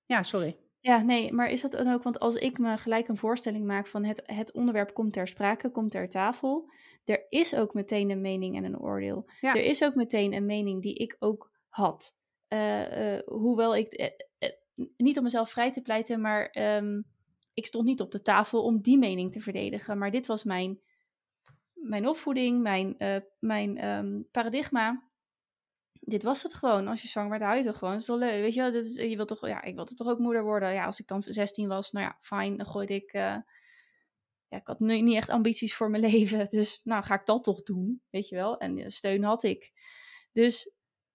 Ja, sorry. Ja, nee, maar is dat dan ook, want als ik me gelijk een voorstelling maak van het, het onderwerp komt ter sprake, komt ter tafel, er is ook meteen een mening en een oordeel. Er is ook meteen een mening die ik ook had. Uh, uh, hoewel ik, uh, niet om mezelf vrij te pleiten, maar um, ik stond niet op de tafel om die mening te verdedigen. Maar dit was mijn, mijn opvoeding, mijn, mijn um, paradigma dit was het gewoon. Als je zwanger werd, hou je toch gewoon. Dat is wel leuk. Weet je wel, dit is, je wilt toch, ja, ik wilde toch ook moeder worden. Ja, als ik dan 16 was, nou ja, fijn. Dan gooide ik. Uh, ja, ik had nu niet echt ambities voor mijn [LAUGHS] leven. Dus nou ga ik dat toch doen. Weet je wel. En steun had ik. Dus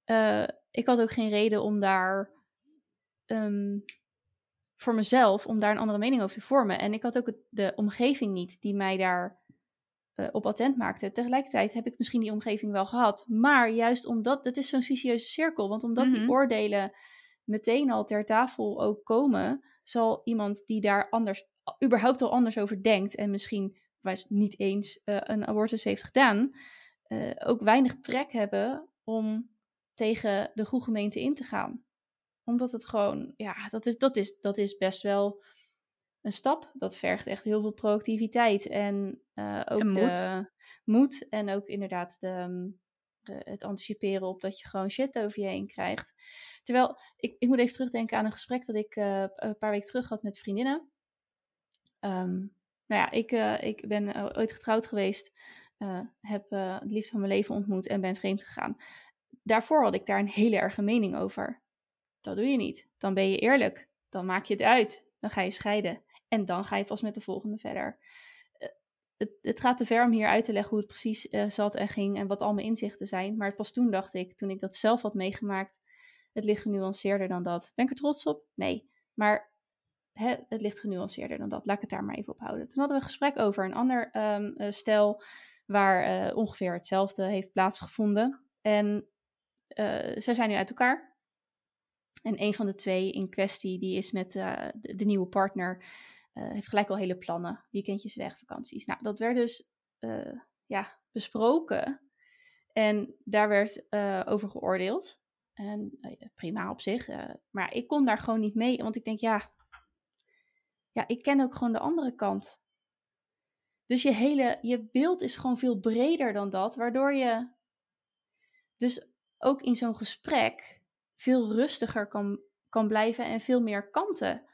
uh, ik had ook geen reden om daar. Um, voor mezelf, om daar een andere mening over te vormen. En ik had ook de omgeving niet die mij daar uh, op attent maakte. Tegelijkertijd heb ik misschien die omgeving wel gehad. Maar juist omdat, dat is zo'n vicieuze cirkel. Want omdat die mhm. oordelen meteen al ter tafel ook komen, zal iemand die daar anders, überhaupt al anders over denkt en misschien niet eens uh, een abortus heeft gedaan, uh, ook weinig trek hebben om tegen de goede gemeente in te gaan. Omdat het gewoon, ja, dat is, dat is, dat is best wel een stap. Dat vergt echt heel veel proactiviteit en uh, ook moed. de moed en ook inderdaad de, de, het anticiperen op dat je gewoon shit over je heen krijgt. Terwijl, ik, ik moet even terugdenken aan een gesprek dat ik uh, een paar weken terug had met vriendinnen. Um, nou ja, ik, uh, ik ben ooit getrouwd geweest, heb het liefde van mijn leven ontmoet en ben vreemd gegaan. Daarvoor had ik daar een hele erge mening over. Dat doe je niet. Dan ben je eerlijk. Dan maak je het uit. Dan ga je scheiden. En dan ga je pas met de volgende verder. Het, het, gaat te ver om hier uit te leggen hoe het precies zat en ging en wat al mijn inzichten zijn. Maar pas toen dacht ik, toen ik dat zelf had meegemaakt, het ligt genuanceerder dan dat. Ben ik er trots op? Nee. Maar hè, het ligt genuanceerder dan dat. Laat ik het daar maar even op houden. Toen hadden we een gesprek over een ander um, stel waar ongeveer hetzelfde heeft plaatsgevonden. En zij zijn nu uit elkaar. En een van de twee in kwestie, die is met de, nieuwe partner, heeft gelijk al hele plannen. Weekendjes weg, vakanties. Nou, dat werd dus ja, besproken. En daar werd over geoordeeld. En prima op zich. Maar ik kom daar gewoon niet mee. Want ik denk, ja, ja, ik ken ook gewoon de andere kant. Dus je hele, je beeld is gewoon veel breder dan dat. Waardoor je dus ook in zo'n gesprek veel rustiger kan, kan blijven en veel meer kanten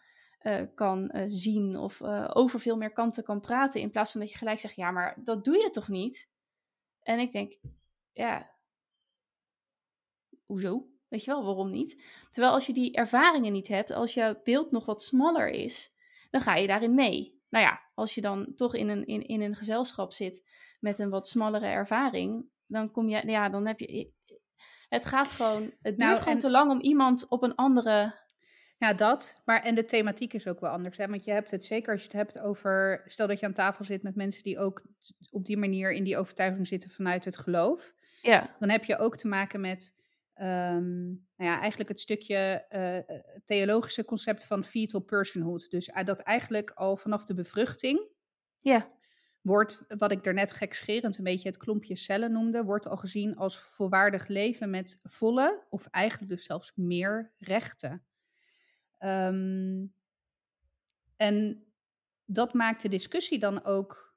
uh, kan zien. Of over veel meer kanten kan praten. In plaats van dat je gelijk zegt, ja, maar dat doe je toch niet? En ik denk, ja, hoezo? Weet je wel, waarom niet? Terwijl als je die ervaringen niet hebt, als jouw beeld nog wat smaller is, dan ga je daarin mee. Nou ja, als je dan toch in een, in, in een gezelschap zit met een wat smallere ervaring, dan kom je, ja, dan heb je. Het gaat gewoon, het duurt nou, gewoon te lang om iemand op een andere ja, dat. Maar en de thematiek is ook wel anders. Hè? Want je hebt het zeker als je het hebt over. Stel dat je aan tafel zit met mensen die ook op die manier in die overtuiging zitten vanuit het geloof. Ja. Dan heb je ook te maken met Um, nou ja, eigenlijk het stukje uh, theologische concept van fetal personhood. Dus uh, dat eigenlijk al vanaf de bevruchting ja. wordt, wat ik daarnet gekscherend een beetje het klompje cellen noemde, wordt al gezien als volwaardig leven met volle, of eigenlijk dus zelfs meer rechten. Um, en dat maakt de discussie dan ook.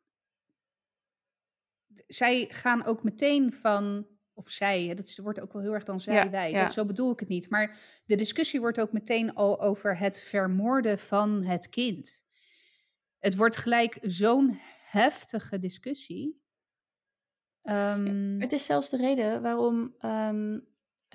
Zij gaan ook meteen van of zij, dat wordt ook wel heel erg dan zij, wij. Dat, zo bedoel ik het niet. Maar de discussie wordt ook meteen al over het vermoorden van het kind. Het wordt gelijk zo'n heftige discussie. Um, het is zelfs de reden waarom um,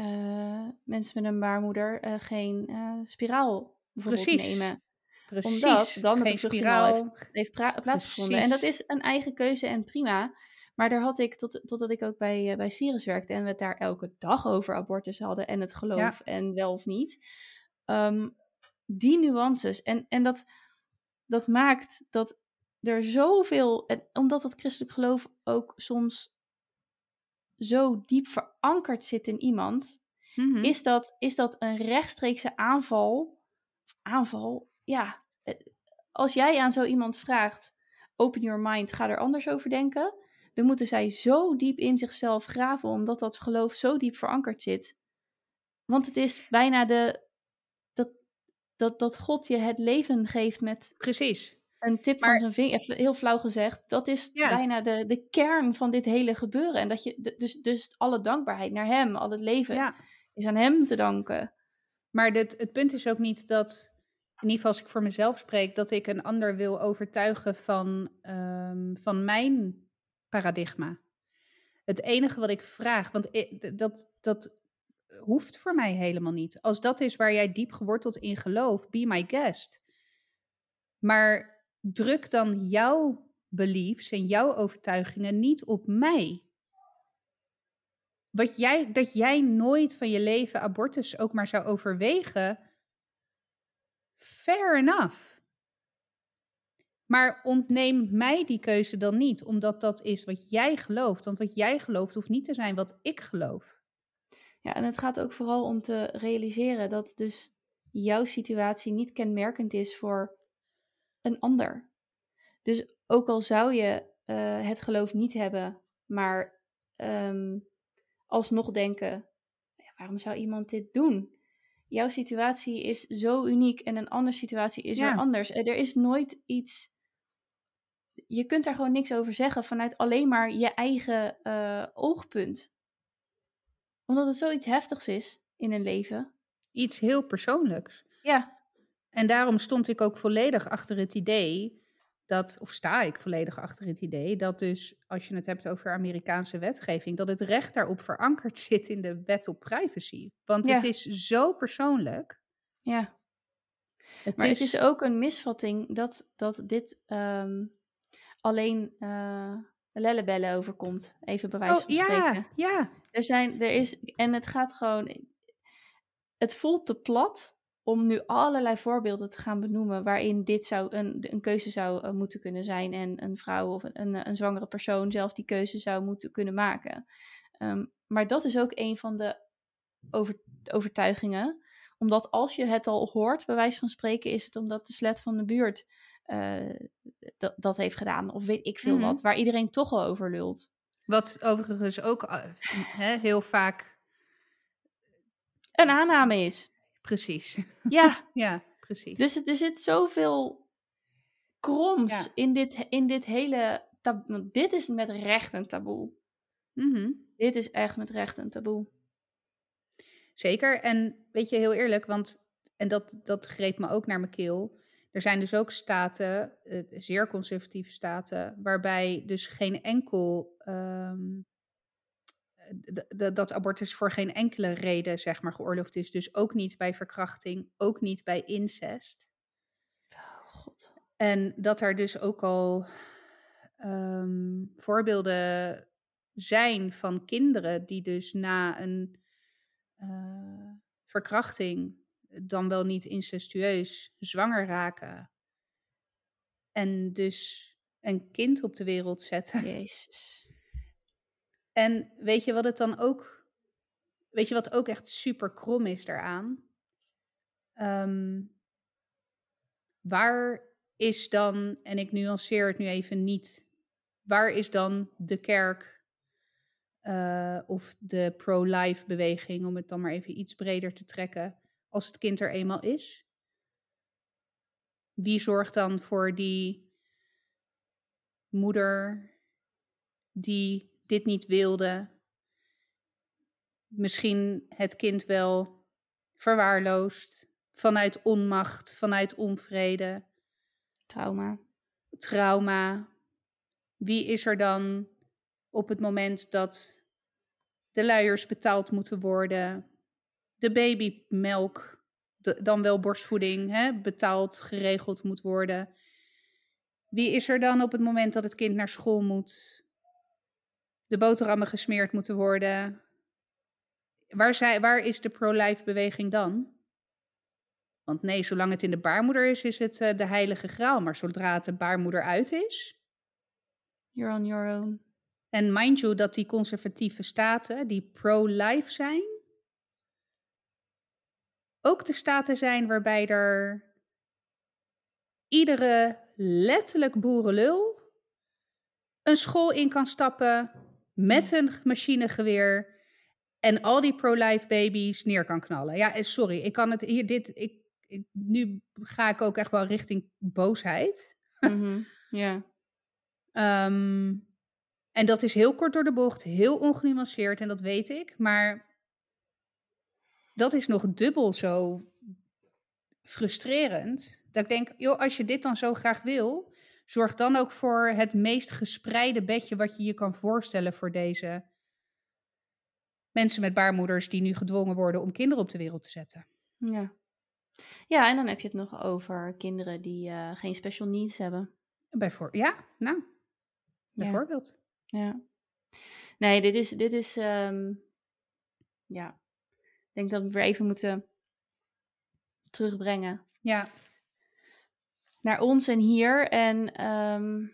uh, mensen met een baarmoeder uh, geen uh, spiraal precies. nemen. Precies. Omdat dan geen spiraal heeft, heeft plaatsgevonden. En dat is een eigen keuze en prima. Maar daar had ik, tot, totdat ik ook bij, bij Sirius werkte en we het daar elke dag over abortus hadden en het geloof en wel of niet. Ehm, die nuances. En, en dat, dat maakt dat er zoveel, en omdat dat christelijk geloof ook soms zo diep verankerd zit in iemand, mhm. is, dat, is dat een rechtstreekse aanval. Aanval, ja. Eh, als jij aan zo iemand vraagt, open your mind, ga er anders over denken dan moeten zij zo diep in zichzelf graven, omdat dat geloof zo diep verankerd zit. Want het is bijna de, dat, dat, dat God je het leven geeft met Precies. Een tip van zijn vinger, even heel flauw gezegd. Dat is bijna de, de kern van dit hele gebeuren. En dat je, dus, dus alle dankbaarheid naar hem, al het leven, is aan hem te danken. Maar dit, het punt is ook niet dat in ieder geval als ik voor mezelf spreek, dat ik een ander wil overtuigen van, um, van mijn paradigma. Het enige wat ik vraag, want dat, dat hoeft voor mij helemaal niet. Als dat is waar jij diep geworteld in gelooft, be my guest. Maar druk dan jouw beliefs en jouw overtuigingen niet op mij. Wat jij, dat jij nooit van je leven abortus ook maar zou overwegen, fair enough. Maar ontneem mij die keuze dan niet, omdat dat is wat jij gelooft. Want wat jij gelooft hoeft niet te zijn wat ik geloof. Ja, en het gaat ook vooral om te realiseren dat dus jouw situatie niet kenmerkend is voor een ander. Dus ook al zou je uh, het geloof niet hebben, maar um, alsnog denken: ja, waarom zou iemand dit doen? Jouw situatie is zo uniek en een andere situatie is weer anders. Er is nooit iets je kunt daar gewoon niks over zeggen vanuit alleen maar je eigen uh, oogpunt. Omdat het zoiets heftigs is in een leven. Iets heel persoonlijks. Ja. En daarom stond ik ook volledig achter het idee dat, of sta ik volledig achter het idee, dat dus als je het hebt over Amerikaanse wetgeving, dat het recht daarop verankerd [LAUGHS] zit in de wet op privacy. Want Ja. het is zo persoonlijk. Ja. Het Maar is, het is ook een misvatting dat, dat dit ehm, alleen eh lellebellen overkomt. Even bij wijze Oh, van ja, spreken. ja. Er zijn, er is, en het gaat gewoon, het voelt te plat om nu allerlei voorbeelden te gaan benoemen waarin dit zou een, een keuze zou eh, moeten kunnen zijn en een vrouw of een, een, zwangere persoon zelf die keuze zou moeten kunnen maken. Ehm, maar dat is ook een van de over, overtuigingen omdat als je het al hoort, bij wijze van spreken, is het omdat de slet van de buurt eh, dat, dat heeft gedaan. Of weet ik veel Mhm. wat, waar iedereen toch al over lult. Wat overigens ook eh, heel vaak. Een aanname is. Precies. Ja, [LAUGHS] Ja, precies. dus er zit zoveel kroms Ja. in, dit, in dit hele... Dit is met recht een taboe. Mhm. Dit is echt met recht een taboe. Zeker. En weet je, heel eerlijk, want, en dat, dat greep me ook naar mijn keel. Er zijn dus ook staten, eh, zeer conservatieve staten, waarbij dus geen enkel. ehm, dat abortus voor geen enkele reden, zeg maar, geoorloofd is. Dus ook niet bij verkrachting, ook niet bij incest. Oh god. En dat er dus ook al ehm, voorbeelden zijn van kinderen die dus na een eh, verkrachting, dan wel niet incestueus, zwanger raken. En dus een kind op de wereld zetten. Jezus. En weet je wat het dan ook. Weet je wat ook echt super krom is daaraan? Ehm, waar is dan, en ik nuanceer het nu even niet, waar is dan de kerk eh, of de pro-life beweging, om het dan maar even iets breder te trekken, als het kind er eenmaal is? Wie zorgt dan voor die moeder die dit niet wilde, misschien het kind wel verwaarloosd, vanuit onmacht, vanuit onvrede, Trauma. trauma. Wie is er dan op het moment dat de luiers betaald moeten worden, de babymelk, de, dan wel borstvoeding, hè, betaald, geregeld moet worden? Wie is er dan op het moment dat het kind naar school moet, de boterhammen gesmeerd moeten worden? Waar, zij, waar is de pro-life beweging dan? Want nee, zolang het in de baarmoeder is, is het eh, de heilige graal. Maar zodra het de baarmoeder uit is. You're on your own. En mind you dat die conservatieve staten, die pro-life zijn, ook de staten zijn waarbij er iedere letterlijk boerenlul een school in kan stappen met een machinegeweer en al die pro-life baby's neer kan knallen. Ja, eh, sorry, ik kan het hier dit ik, ik nu ga ik ook echt wel richting boosheid. Mhm, [LAUGHS] Ja. Ehm, en dat is heel kort door de bocht, heel ongenuanceerd en dat weet ik, maar dat is nog dubbel zo frustrerend. Dat ik denk, joh, als je dit dan zo graag wil, zorg dan ook voor het meest gespreide bedje wat je je kan voorstellen voor deze mensen met baarmoeders die nu gedwongen worden om kinderen op de wereld te zetten. Ja. Ja, en dan heb je het nog over kinderen die eh, geen special needs hebben. Bijvoor ja, nou, bijvoorbeeld. Ja. Nee, dit is, dit is, ehm, ja. Ik denk dat we weer even moeten terugbrengen Ja, naar ons en hier. En ehm,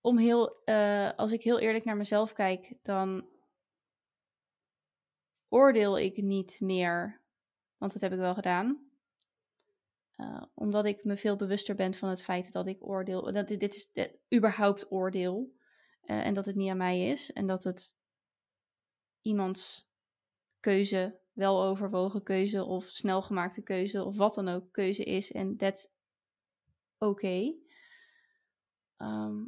om heel, eh, als ik heel eerlijk naar mezelf kijk, dan oordeel ik niet meer, want dat heb ik wel gedaan. Eh, omdat ik me veel bewuster ben van het feit dat ik oordeel, dat dit, dit is überhaupt oordeel. eh, en dat het niet aan mij is. En dat het iemands keuze, wel overwogen keuze of snel gemaakte keuze of wat dan ook keuze is. En that's oké. Ehm,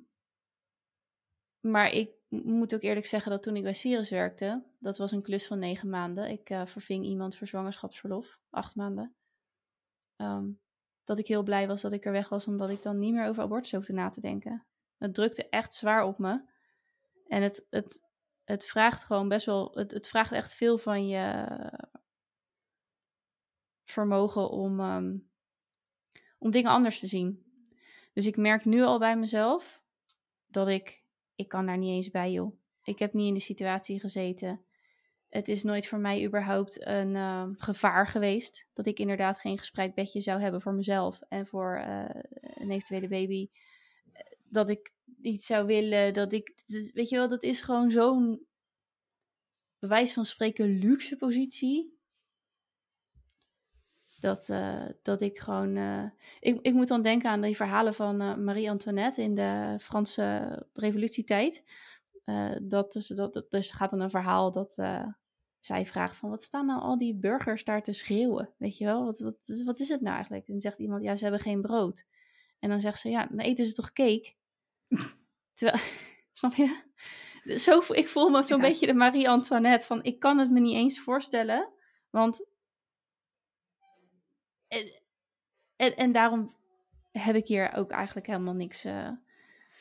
maar ik moet ook eerlijk zeggen dat toen ik bij Sirius werkte, dat was een klus van negen maanden. Ik eh, verving iemand voor zwangerschapsverlof, acht maanden. Ehm, dat ik heel blij was dat ik er weg was, omdat ik dan niet meer over abortus hoefde na te denken. Het drukte echt zwaar op me. En het, het, het vraagt gewoon best wel, het, het vraagt echt veel van je vermogen om, ehm, om dingen anders te zien. Dus ik merk nu al bij mezelf dat ik, ik kan daar niet eens bij joh. Ik heb niet in de situatie gezeten. Het is nooit voor mij überhaupt een ehm, gevaar geweest dat ik inderdaad geen gesprek bedje zou hebben voor mezelf en voor uh, een eventuele baby. Dat ik iets zou willen, dat ik, weet je wel, dat is gewoon zo'n bewijs van spreken luxe positie dat, uh, dat ik gewoon. Uh, ik, ik moet dan denken aan die verhalen van uh, Marie-Antoinette in de Franse revolutietijd. dat, dus, dat, dus gaat dan een verhaal dat zij vraagt: van wat staan nou al die burgers daar te schreeuwen? Weet je wel, wat, wat, wat is het nou eigenlijk? En dan zegt iemand: ja, ze hebben geen brood. En dan zegt ze: ja, dan eten ze toch cake? Terwijl, [LAUGHS] snap je? Zo, ik voel me zo'n ja. beetje de Marie-Antoinette van: ik kan het me niet eens voorstellen. Want en, en, en, daarom heb ik hier ook eigenlijk helemaal niks uh,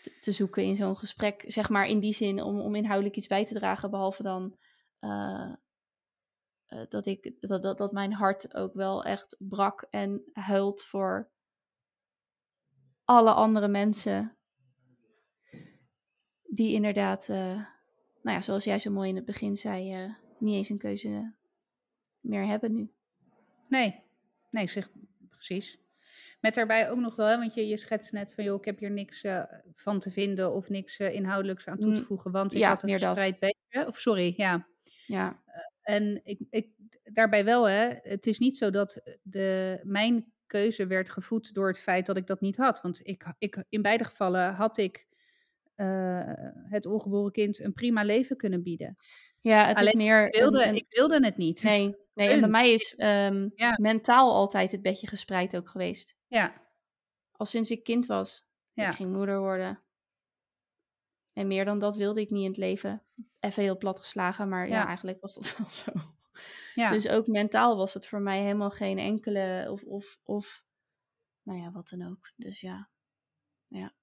te, te, zoeken in zo'n gesprek. Zeg maar in die zin om, om inhoudelijk iets bij te dragen. Behalve dan uh, uh, dat, ik, dat, dat, dat mijn hart ook wel echt brak en huilt voor alle andere mensen. Die inderdaad, nou ja, zoals jij zo mooi in het begin zei, niet eens een keuze meer hebben nu. Nee, Nee, zeg precies. Met daarbij ook nog wel, want je, je schetst net van, joh, ik heb hier niks uh, van te vinden of niks uh, inhoudelijks aan toe te voegen, want ik ja, had een gespreid beetje. Of sorry, ja. Ja. Uh, en ik, ik, daarbij wel, hè, het is niet zo dat de, mijn keuze werd gevoed door het feit dat ik dat niet had. Want ik, ik, in beide gevallen had ik het ongeboren kind een prima leven kunnen bieden. Ja, het Alleen, is meer... Ik wilde, een, een... ik wilde het niet. Nee, Nee, en bij mij is um, ja. mentaal altijd het bedje gespreid ook geweest. Ja. Al sinds ik kind was. Ja. Ik ging moeder worden. En meer dan dat wilde ik niet in het leven. Even heel plat geslagen, maar ja, ja eigenlijk was dat [LAUGHS] wel zo. Ja. Dus ook mentaal was het voor mij helemaal geen enkele, of, of, of, nou ja, wat dan ook. Dus ja, ja.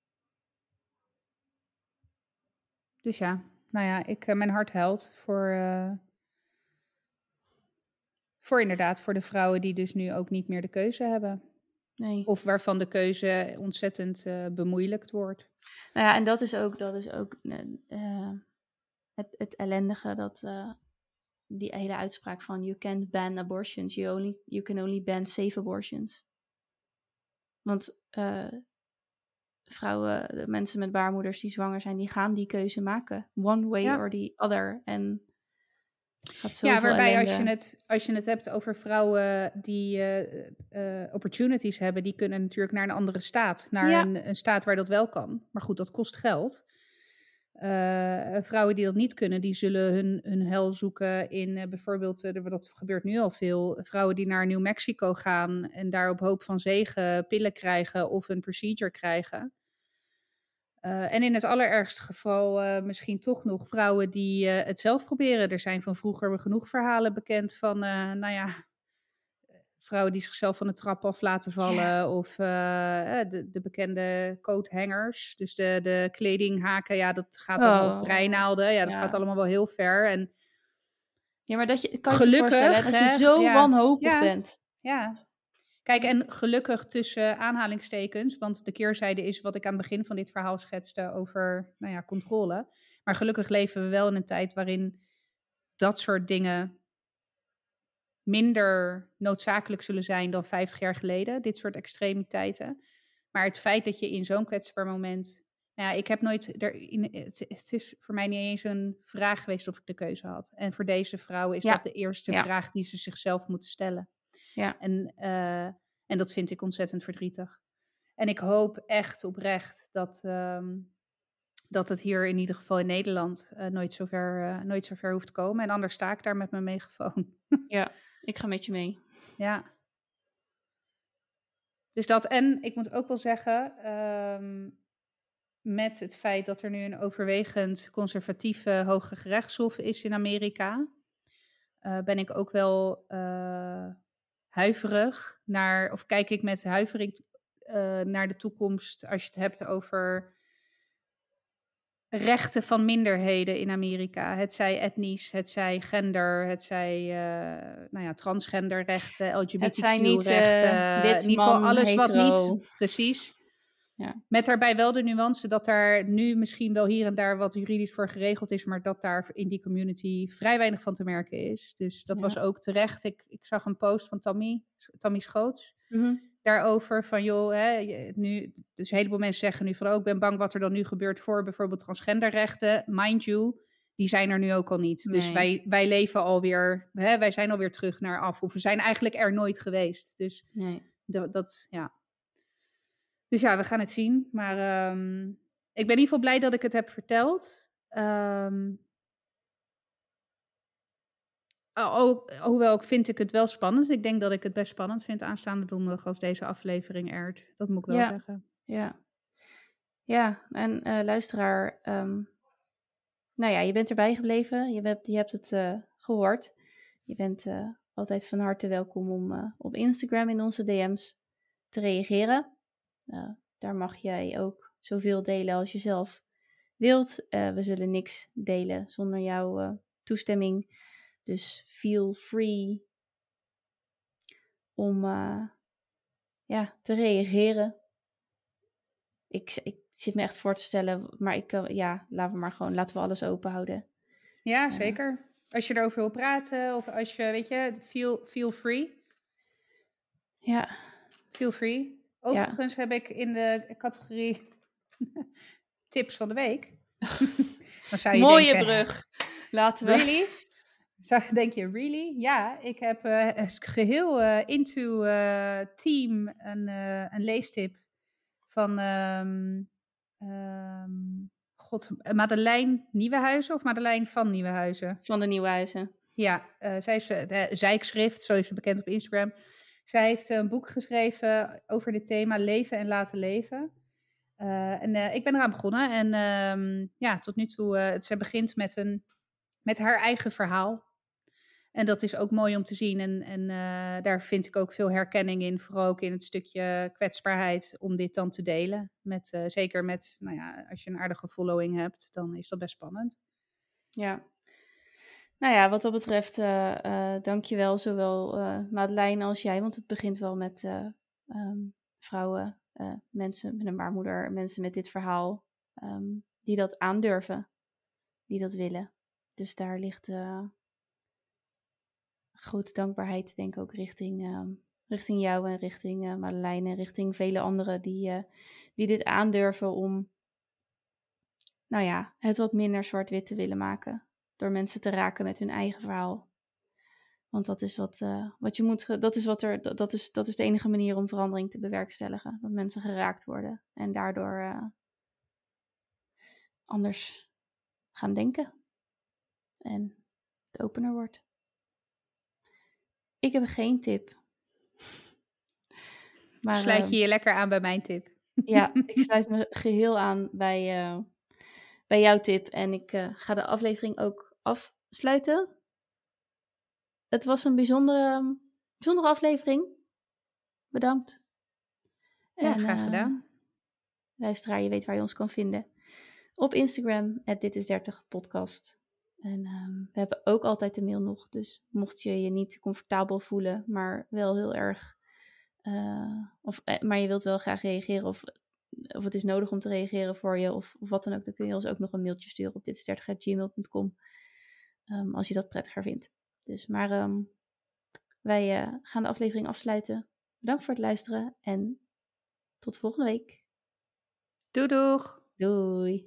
Dus ja, nou ja, ik, mijn hart huilt voor, uh, voor inderdaad, voor de vrouwen die dus nu ook niet meer de keuze hebben. Nee. Of waarvan de keuze ontzettend uh, bemoeilijkt wordt. Nou ja, en dat is ook, dat is ook uh, het, het ellendige dat uh, die hele uitspraak van you can't ban abortions, you, only, you can only ban safe abortions. Want vrouwen, de mensen met baarmoeders die zwanger zijn, die gaan die keuze maken. One way ja. or the other. En ja, waarbij ellende. als je, het, als je het hebt over vrouwen die uh, uh, opportunities hebben, die kunnen natuurlijk naar een andere staat. Naar ja. een, een, staat waar dat wel kan. Maar goed, dat kost geld. Uh, vrouwen die dat niet kunnen, die zullen hun, hun hel zoeken in bijvoorbeeld, dat gebeurt nu al veel, vrouwen die naar New Mexico gaan en daar op hoop van zegen pillen krijgen of een procedure krijgen. Uh, en in het allerergste geval uh, misschien toch nog vrouwen die uh, het zelf proberen. Er zijn van vroeger genoeg verhalen bekend van, nou ja, vrouwen die zichzelf van de trap af laten vallen. Of de, de, bekende coathangers, dus de, de kledinghaken. Ja, dat gaat dan oh. over breinaalden. Ja, dat ja. gaat allemaal wel heel ver. En ja, maar dat je, kan je gelukkig, je dat je zo ja, wanhopig bent. Ja, Kijk, en gelukkig tussen aanhalingstekens, want de keerzijde is wat ik aan het begin van dit verhaal schetste over nou ja, controle. Maar gelukkig leven we wel in een tijd waarin dat soort dingen minder noodzakelijk zullen zijn dan 50 jaar geleden, dit soort extremiteiten. Maar het feit dat je in zo'n kwetsbaar moment. Nou ja, ik heb nooit. Er, in, het, het, is voor mij niet eens een vraag geweest of ik de keuze had. En voor deze vrouwen is ja. dat de eerste ja. vraag die ze zichzelf moeten stellen. Ja. En, uh, en dat vind ik ontzettend verdrietig. En ik hoop echt oprecht dat, um, dat het hier in ieder geval in Nederland uh, nooit, zover, uh, nooit zover hoeft te komen. En anders sta ik daar met mijn megafoon. ja, [LAUGHS] ik ga met je mee. Ja. Dus dat, en ik moet ook wel zeggen, um, met het feit dat er nu een overwegend conservatieve hoge gerechtshof is in Amerika, uh, ben ik ook wel huiverig naar, of kijk ik met huivering uh, naar de toekomst als je het hebt over rechten van minderheden in Amerika. Het zij etnisch, het zij gender, het zij uh, nou ja, transgenderrechten, LGBTQ-rechten. Uh, in ieder geval alles hetero. wat niet precies. Ja. Met daarbij wel de nuance dat daar nu misschien wel hier en daar wat juridisch voor geregeld is, maar dat daar in die community vrij weinig van te merken is. Dus dat was ook terecht. Ik, ik zag een post van Tammy, Tammy Schoots. Mm daarover. Van joh, hè, nu, dus een heleboel mensen zeggen nu van oh, ik ben bang wat er dan nu gebeurt voor bijvoorbeeld transgenderrechten. Mind you, die zijn er nu ook al niet. Dus wij, wij leven alweer, hè, wij zijn alweer terug naar af. Of we zijn eigenlijk er nooit geweest. Dus nee. dat, dat, ja. Dus ja, we gaan het zien. Maar um, ik ben in ieder geval blij dat ik het heb verteld. Um, Oh, hoewel ik vind ik het wel spannend. Ik denk dat ik het best spannend vind aanstaande donderdag als deze aflevering airt. Dat moet ik wel zeggen. Ja, ja. en uh, luisteraar, um, nou ja, je bent erbij gebleven. Je hebt, je hebt het uh, gehoord. Je bent uh, altijd van harte welkom om op Instagram in onze DM's te reageren. daar mag jij ook zoveel delen als je zelf wilt. we zullen niks delen zonder jouw toestemming. Dus feel free om uh, ja, te reageren. Ik, ik zit me echt voor te stellen, maar ik, uh, ja, laten we maar gewoon, laten we alles open houden. Ja, zeker. Als je erover wil praten of als je, weet je, feel, feel free. Ja. Feel free. Overigens heb ik in de categorie [LAUGHS] tips van de week. [LAUGHS] Dan zou je Mooie denken, brug. Laten we. Really? Denk je, really? Ja, ik heb uh, geheel uh, into uh, team een, een leestip van um, um, God, Madeleine Nieuwenhuizen of Madeleine van Nieuwenhuizen? Van de Nieuwenhuizen. Ja, zij is zijkschrift, zo is ze bekend op Instagram. Zij heeft een boek geschreven over dit thema leven en laten leven. en ik ben eraan begonnen en um, ja, tot nu toe, ze begint met een met haar eigen verhaal. En dat is ook mooi om te zien. En, en uh, daar vind ik ook veel herkenning in. Vooral ook in het stukje kwetsbaarheid om dit dan te delen. Met, uh, zeker met, nou ja, als je een aardige following hebt, dan is dat best spannend. Ja. Nou ja, wat dat betreft, uh, dank je wel, zowel Madeleine als jij. Want het begint wel met um, vrouwen, mensen met een baarmoeder, mensen met dit verhaal. Um, die dat aandurven, die dat willen. Dus daar ligt grote dankbaarheid, denk ik ook richting, uh, richting jou en richting uh, Madeleine en richting vele anderen die, uh, die dit aandurven om, nou ja, het wat minder zwart-wit te willen maken. Door mensen te raken met hun eigen verhaal. Want dat is wat, uh, wat je moet, dat is wat er, dat is, dat is de enige manier om verandering te bewerkstelligen. Dat mensen geraakt worden en daardoor anders gaan denken. En het opener wordt. Ik heb geen tip. [LAUGHS] Maar, sluit je ehm, je lekker aan bij mijn tip? [LAUGHS] Ja, ik [LAUGHS] sluit me geheel aan bij, uh, bij jouw tip. En ik uh, ga de aflevering ook afsluiten. Het was een bijzondere, bijzondere aflevering. Bedankt. Ja, en, graag uh, gedaan. Luisteraar, je weet waar je ons kan vinden. Op Instagram, dit is 30 podcast. En um, we hebben ook altijd de mail nog. Dus mocht je je niet comfortabel voelen, maar wel heel erg. Uh, of, eh, maar je wilt wel graag reageren. Of, of het is nodig om te reageren voor je. Of, of wat dan ook. Dan kun je ons ook nog een mailtje sturen op dit30.gmail.com. Um, ehm, als je dat prettiger vindt. Dus, maar um, wij uh, gaan de aflevering afsluiten. Bedankt voor het luisteren. En tot volgende week. Doei doeg. Doei.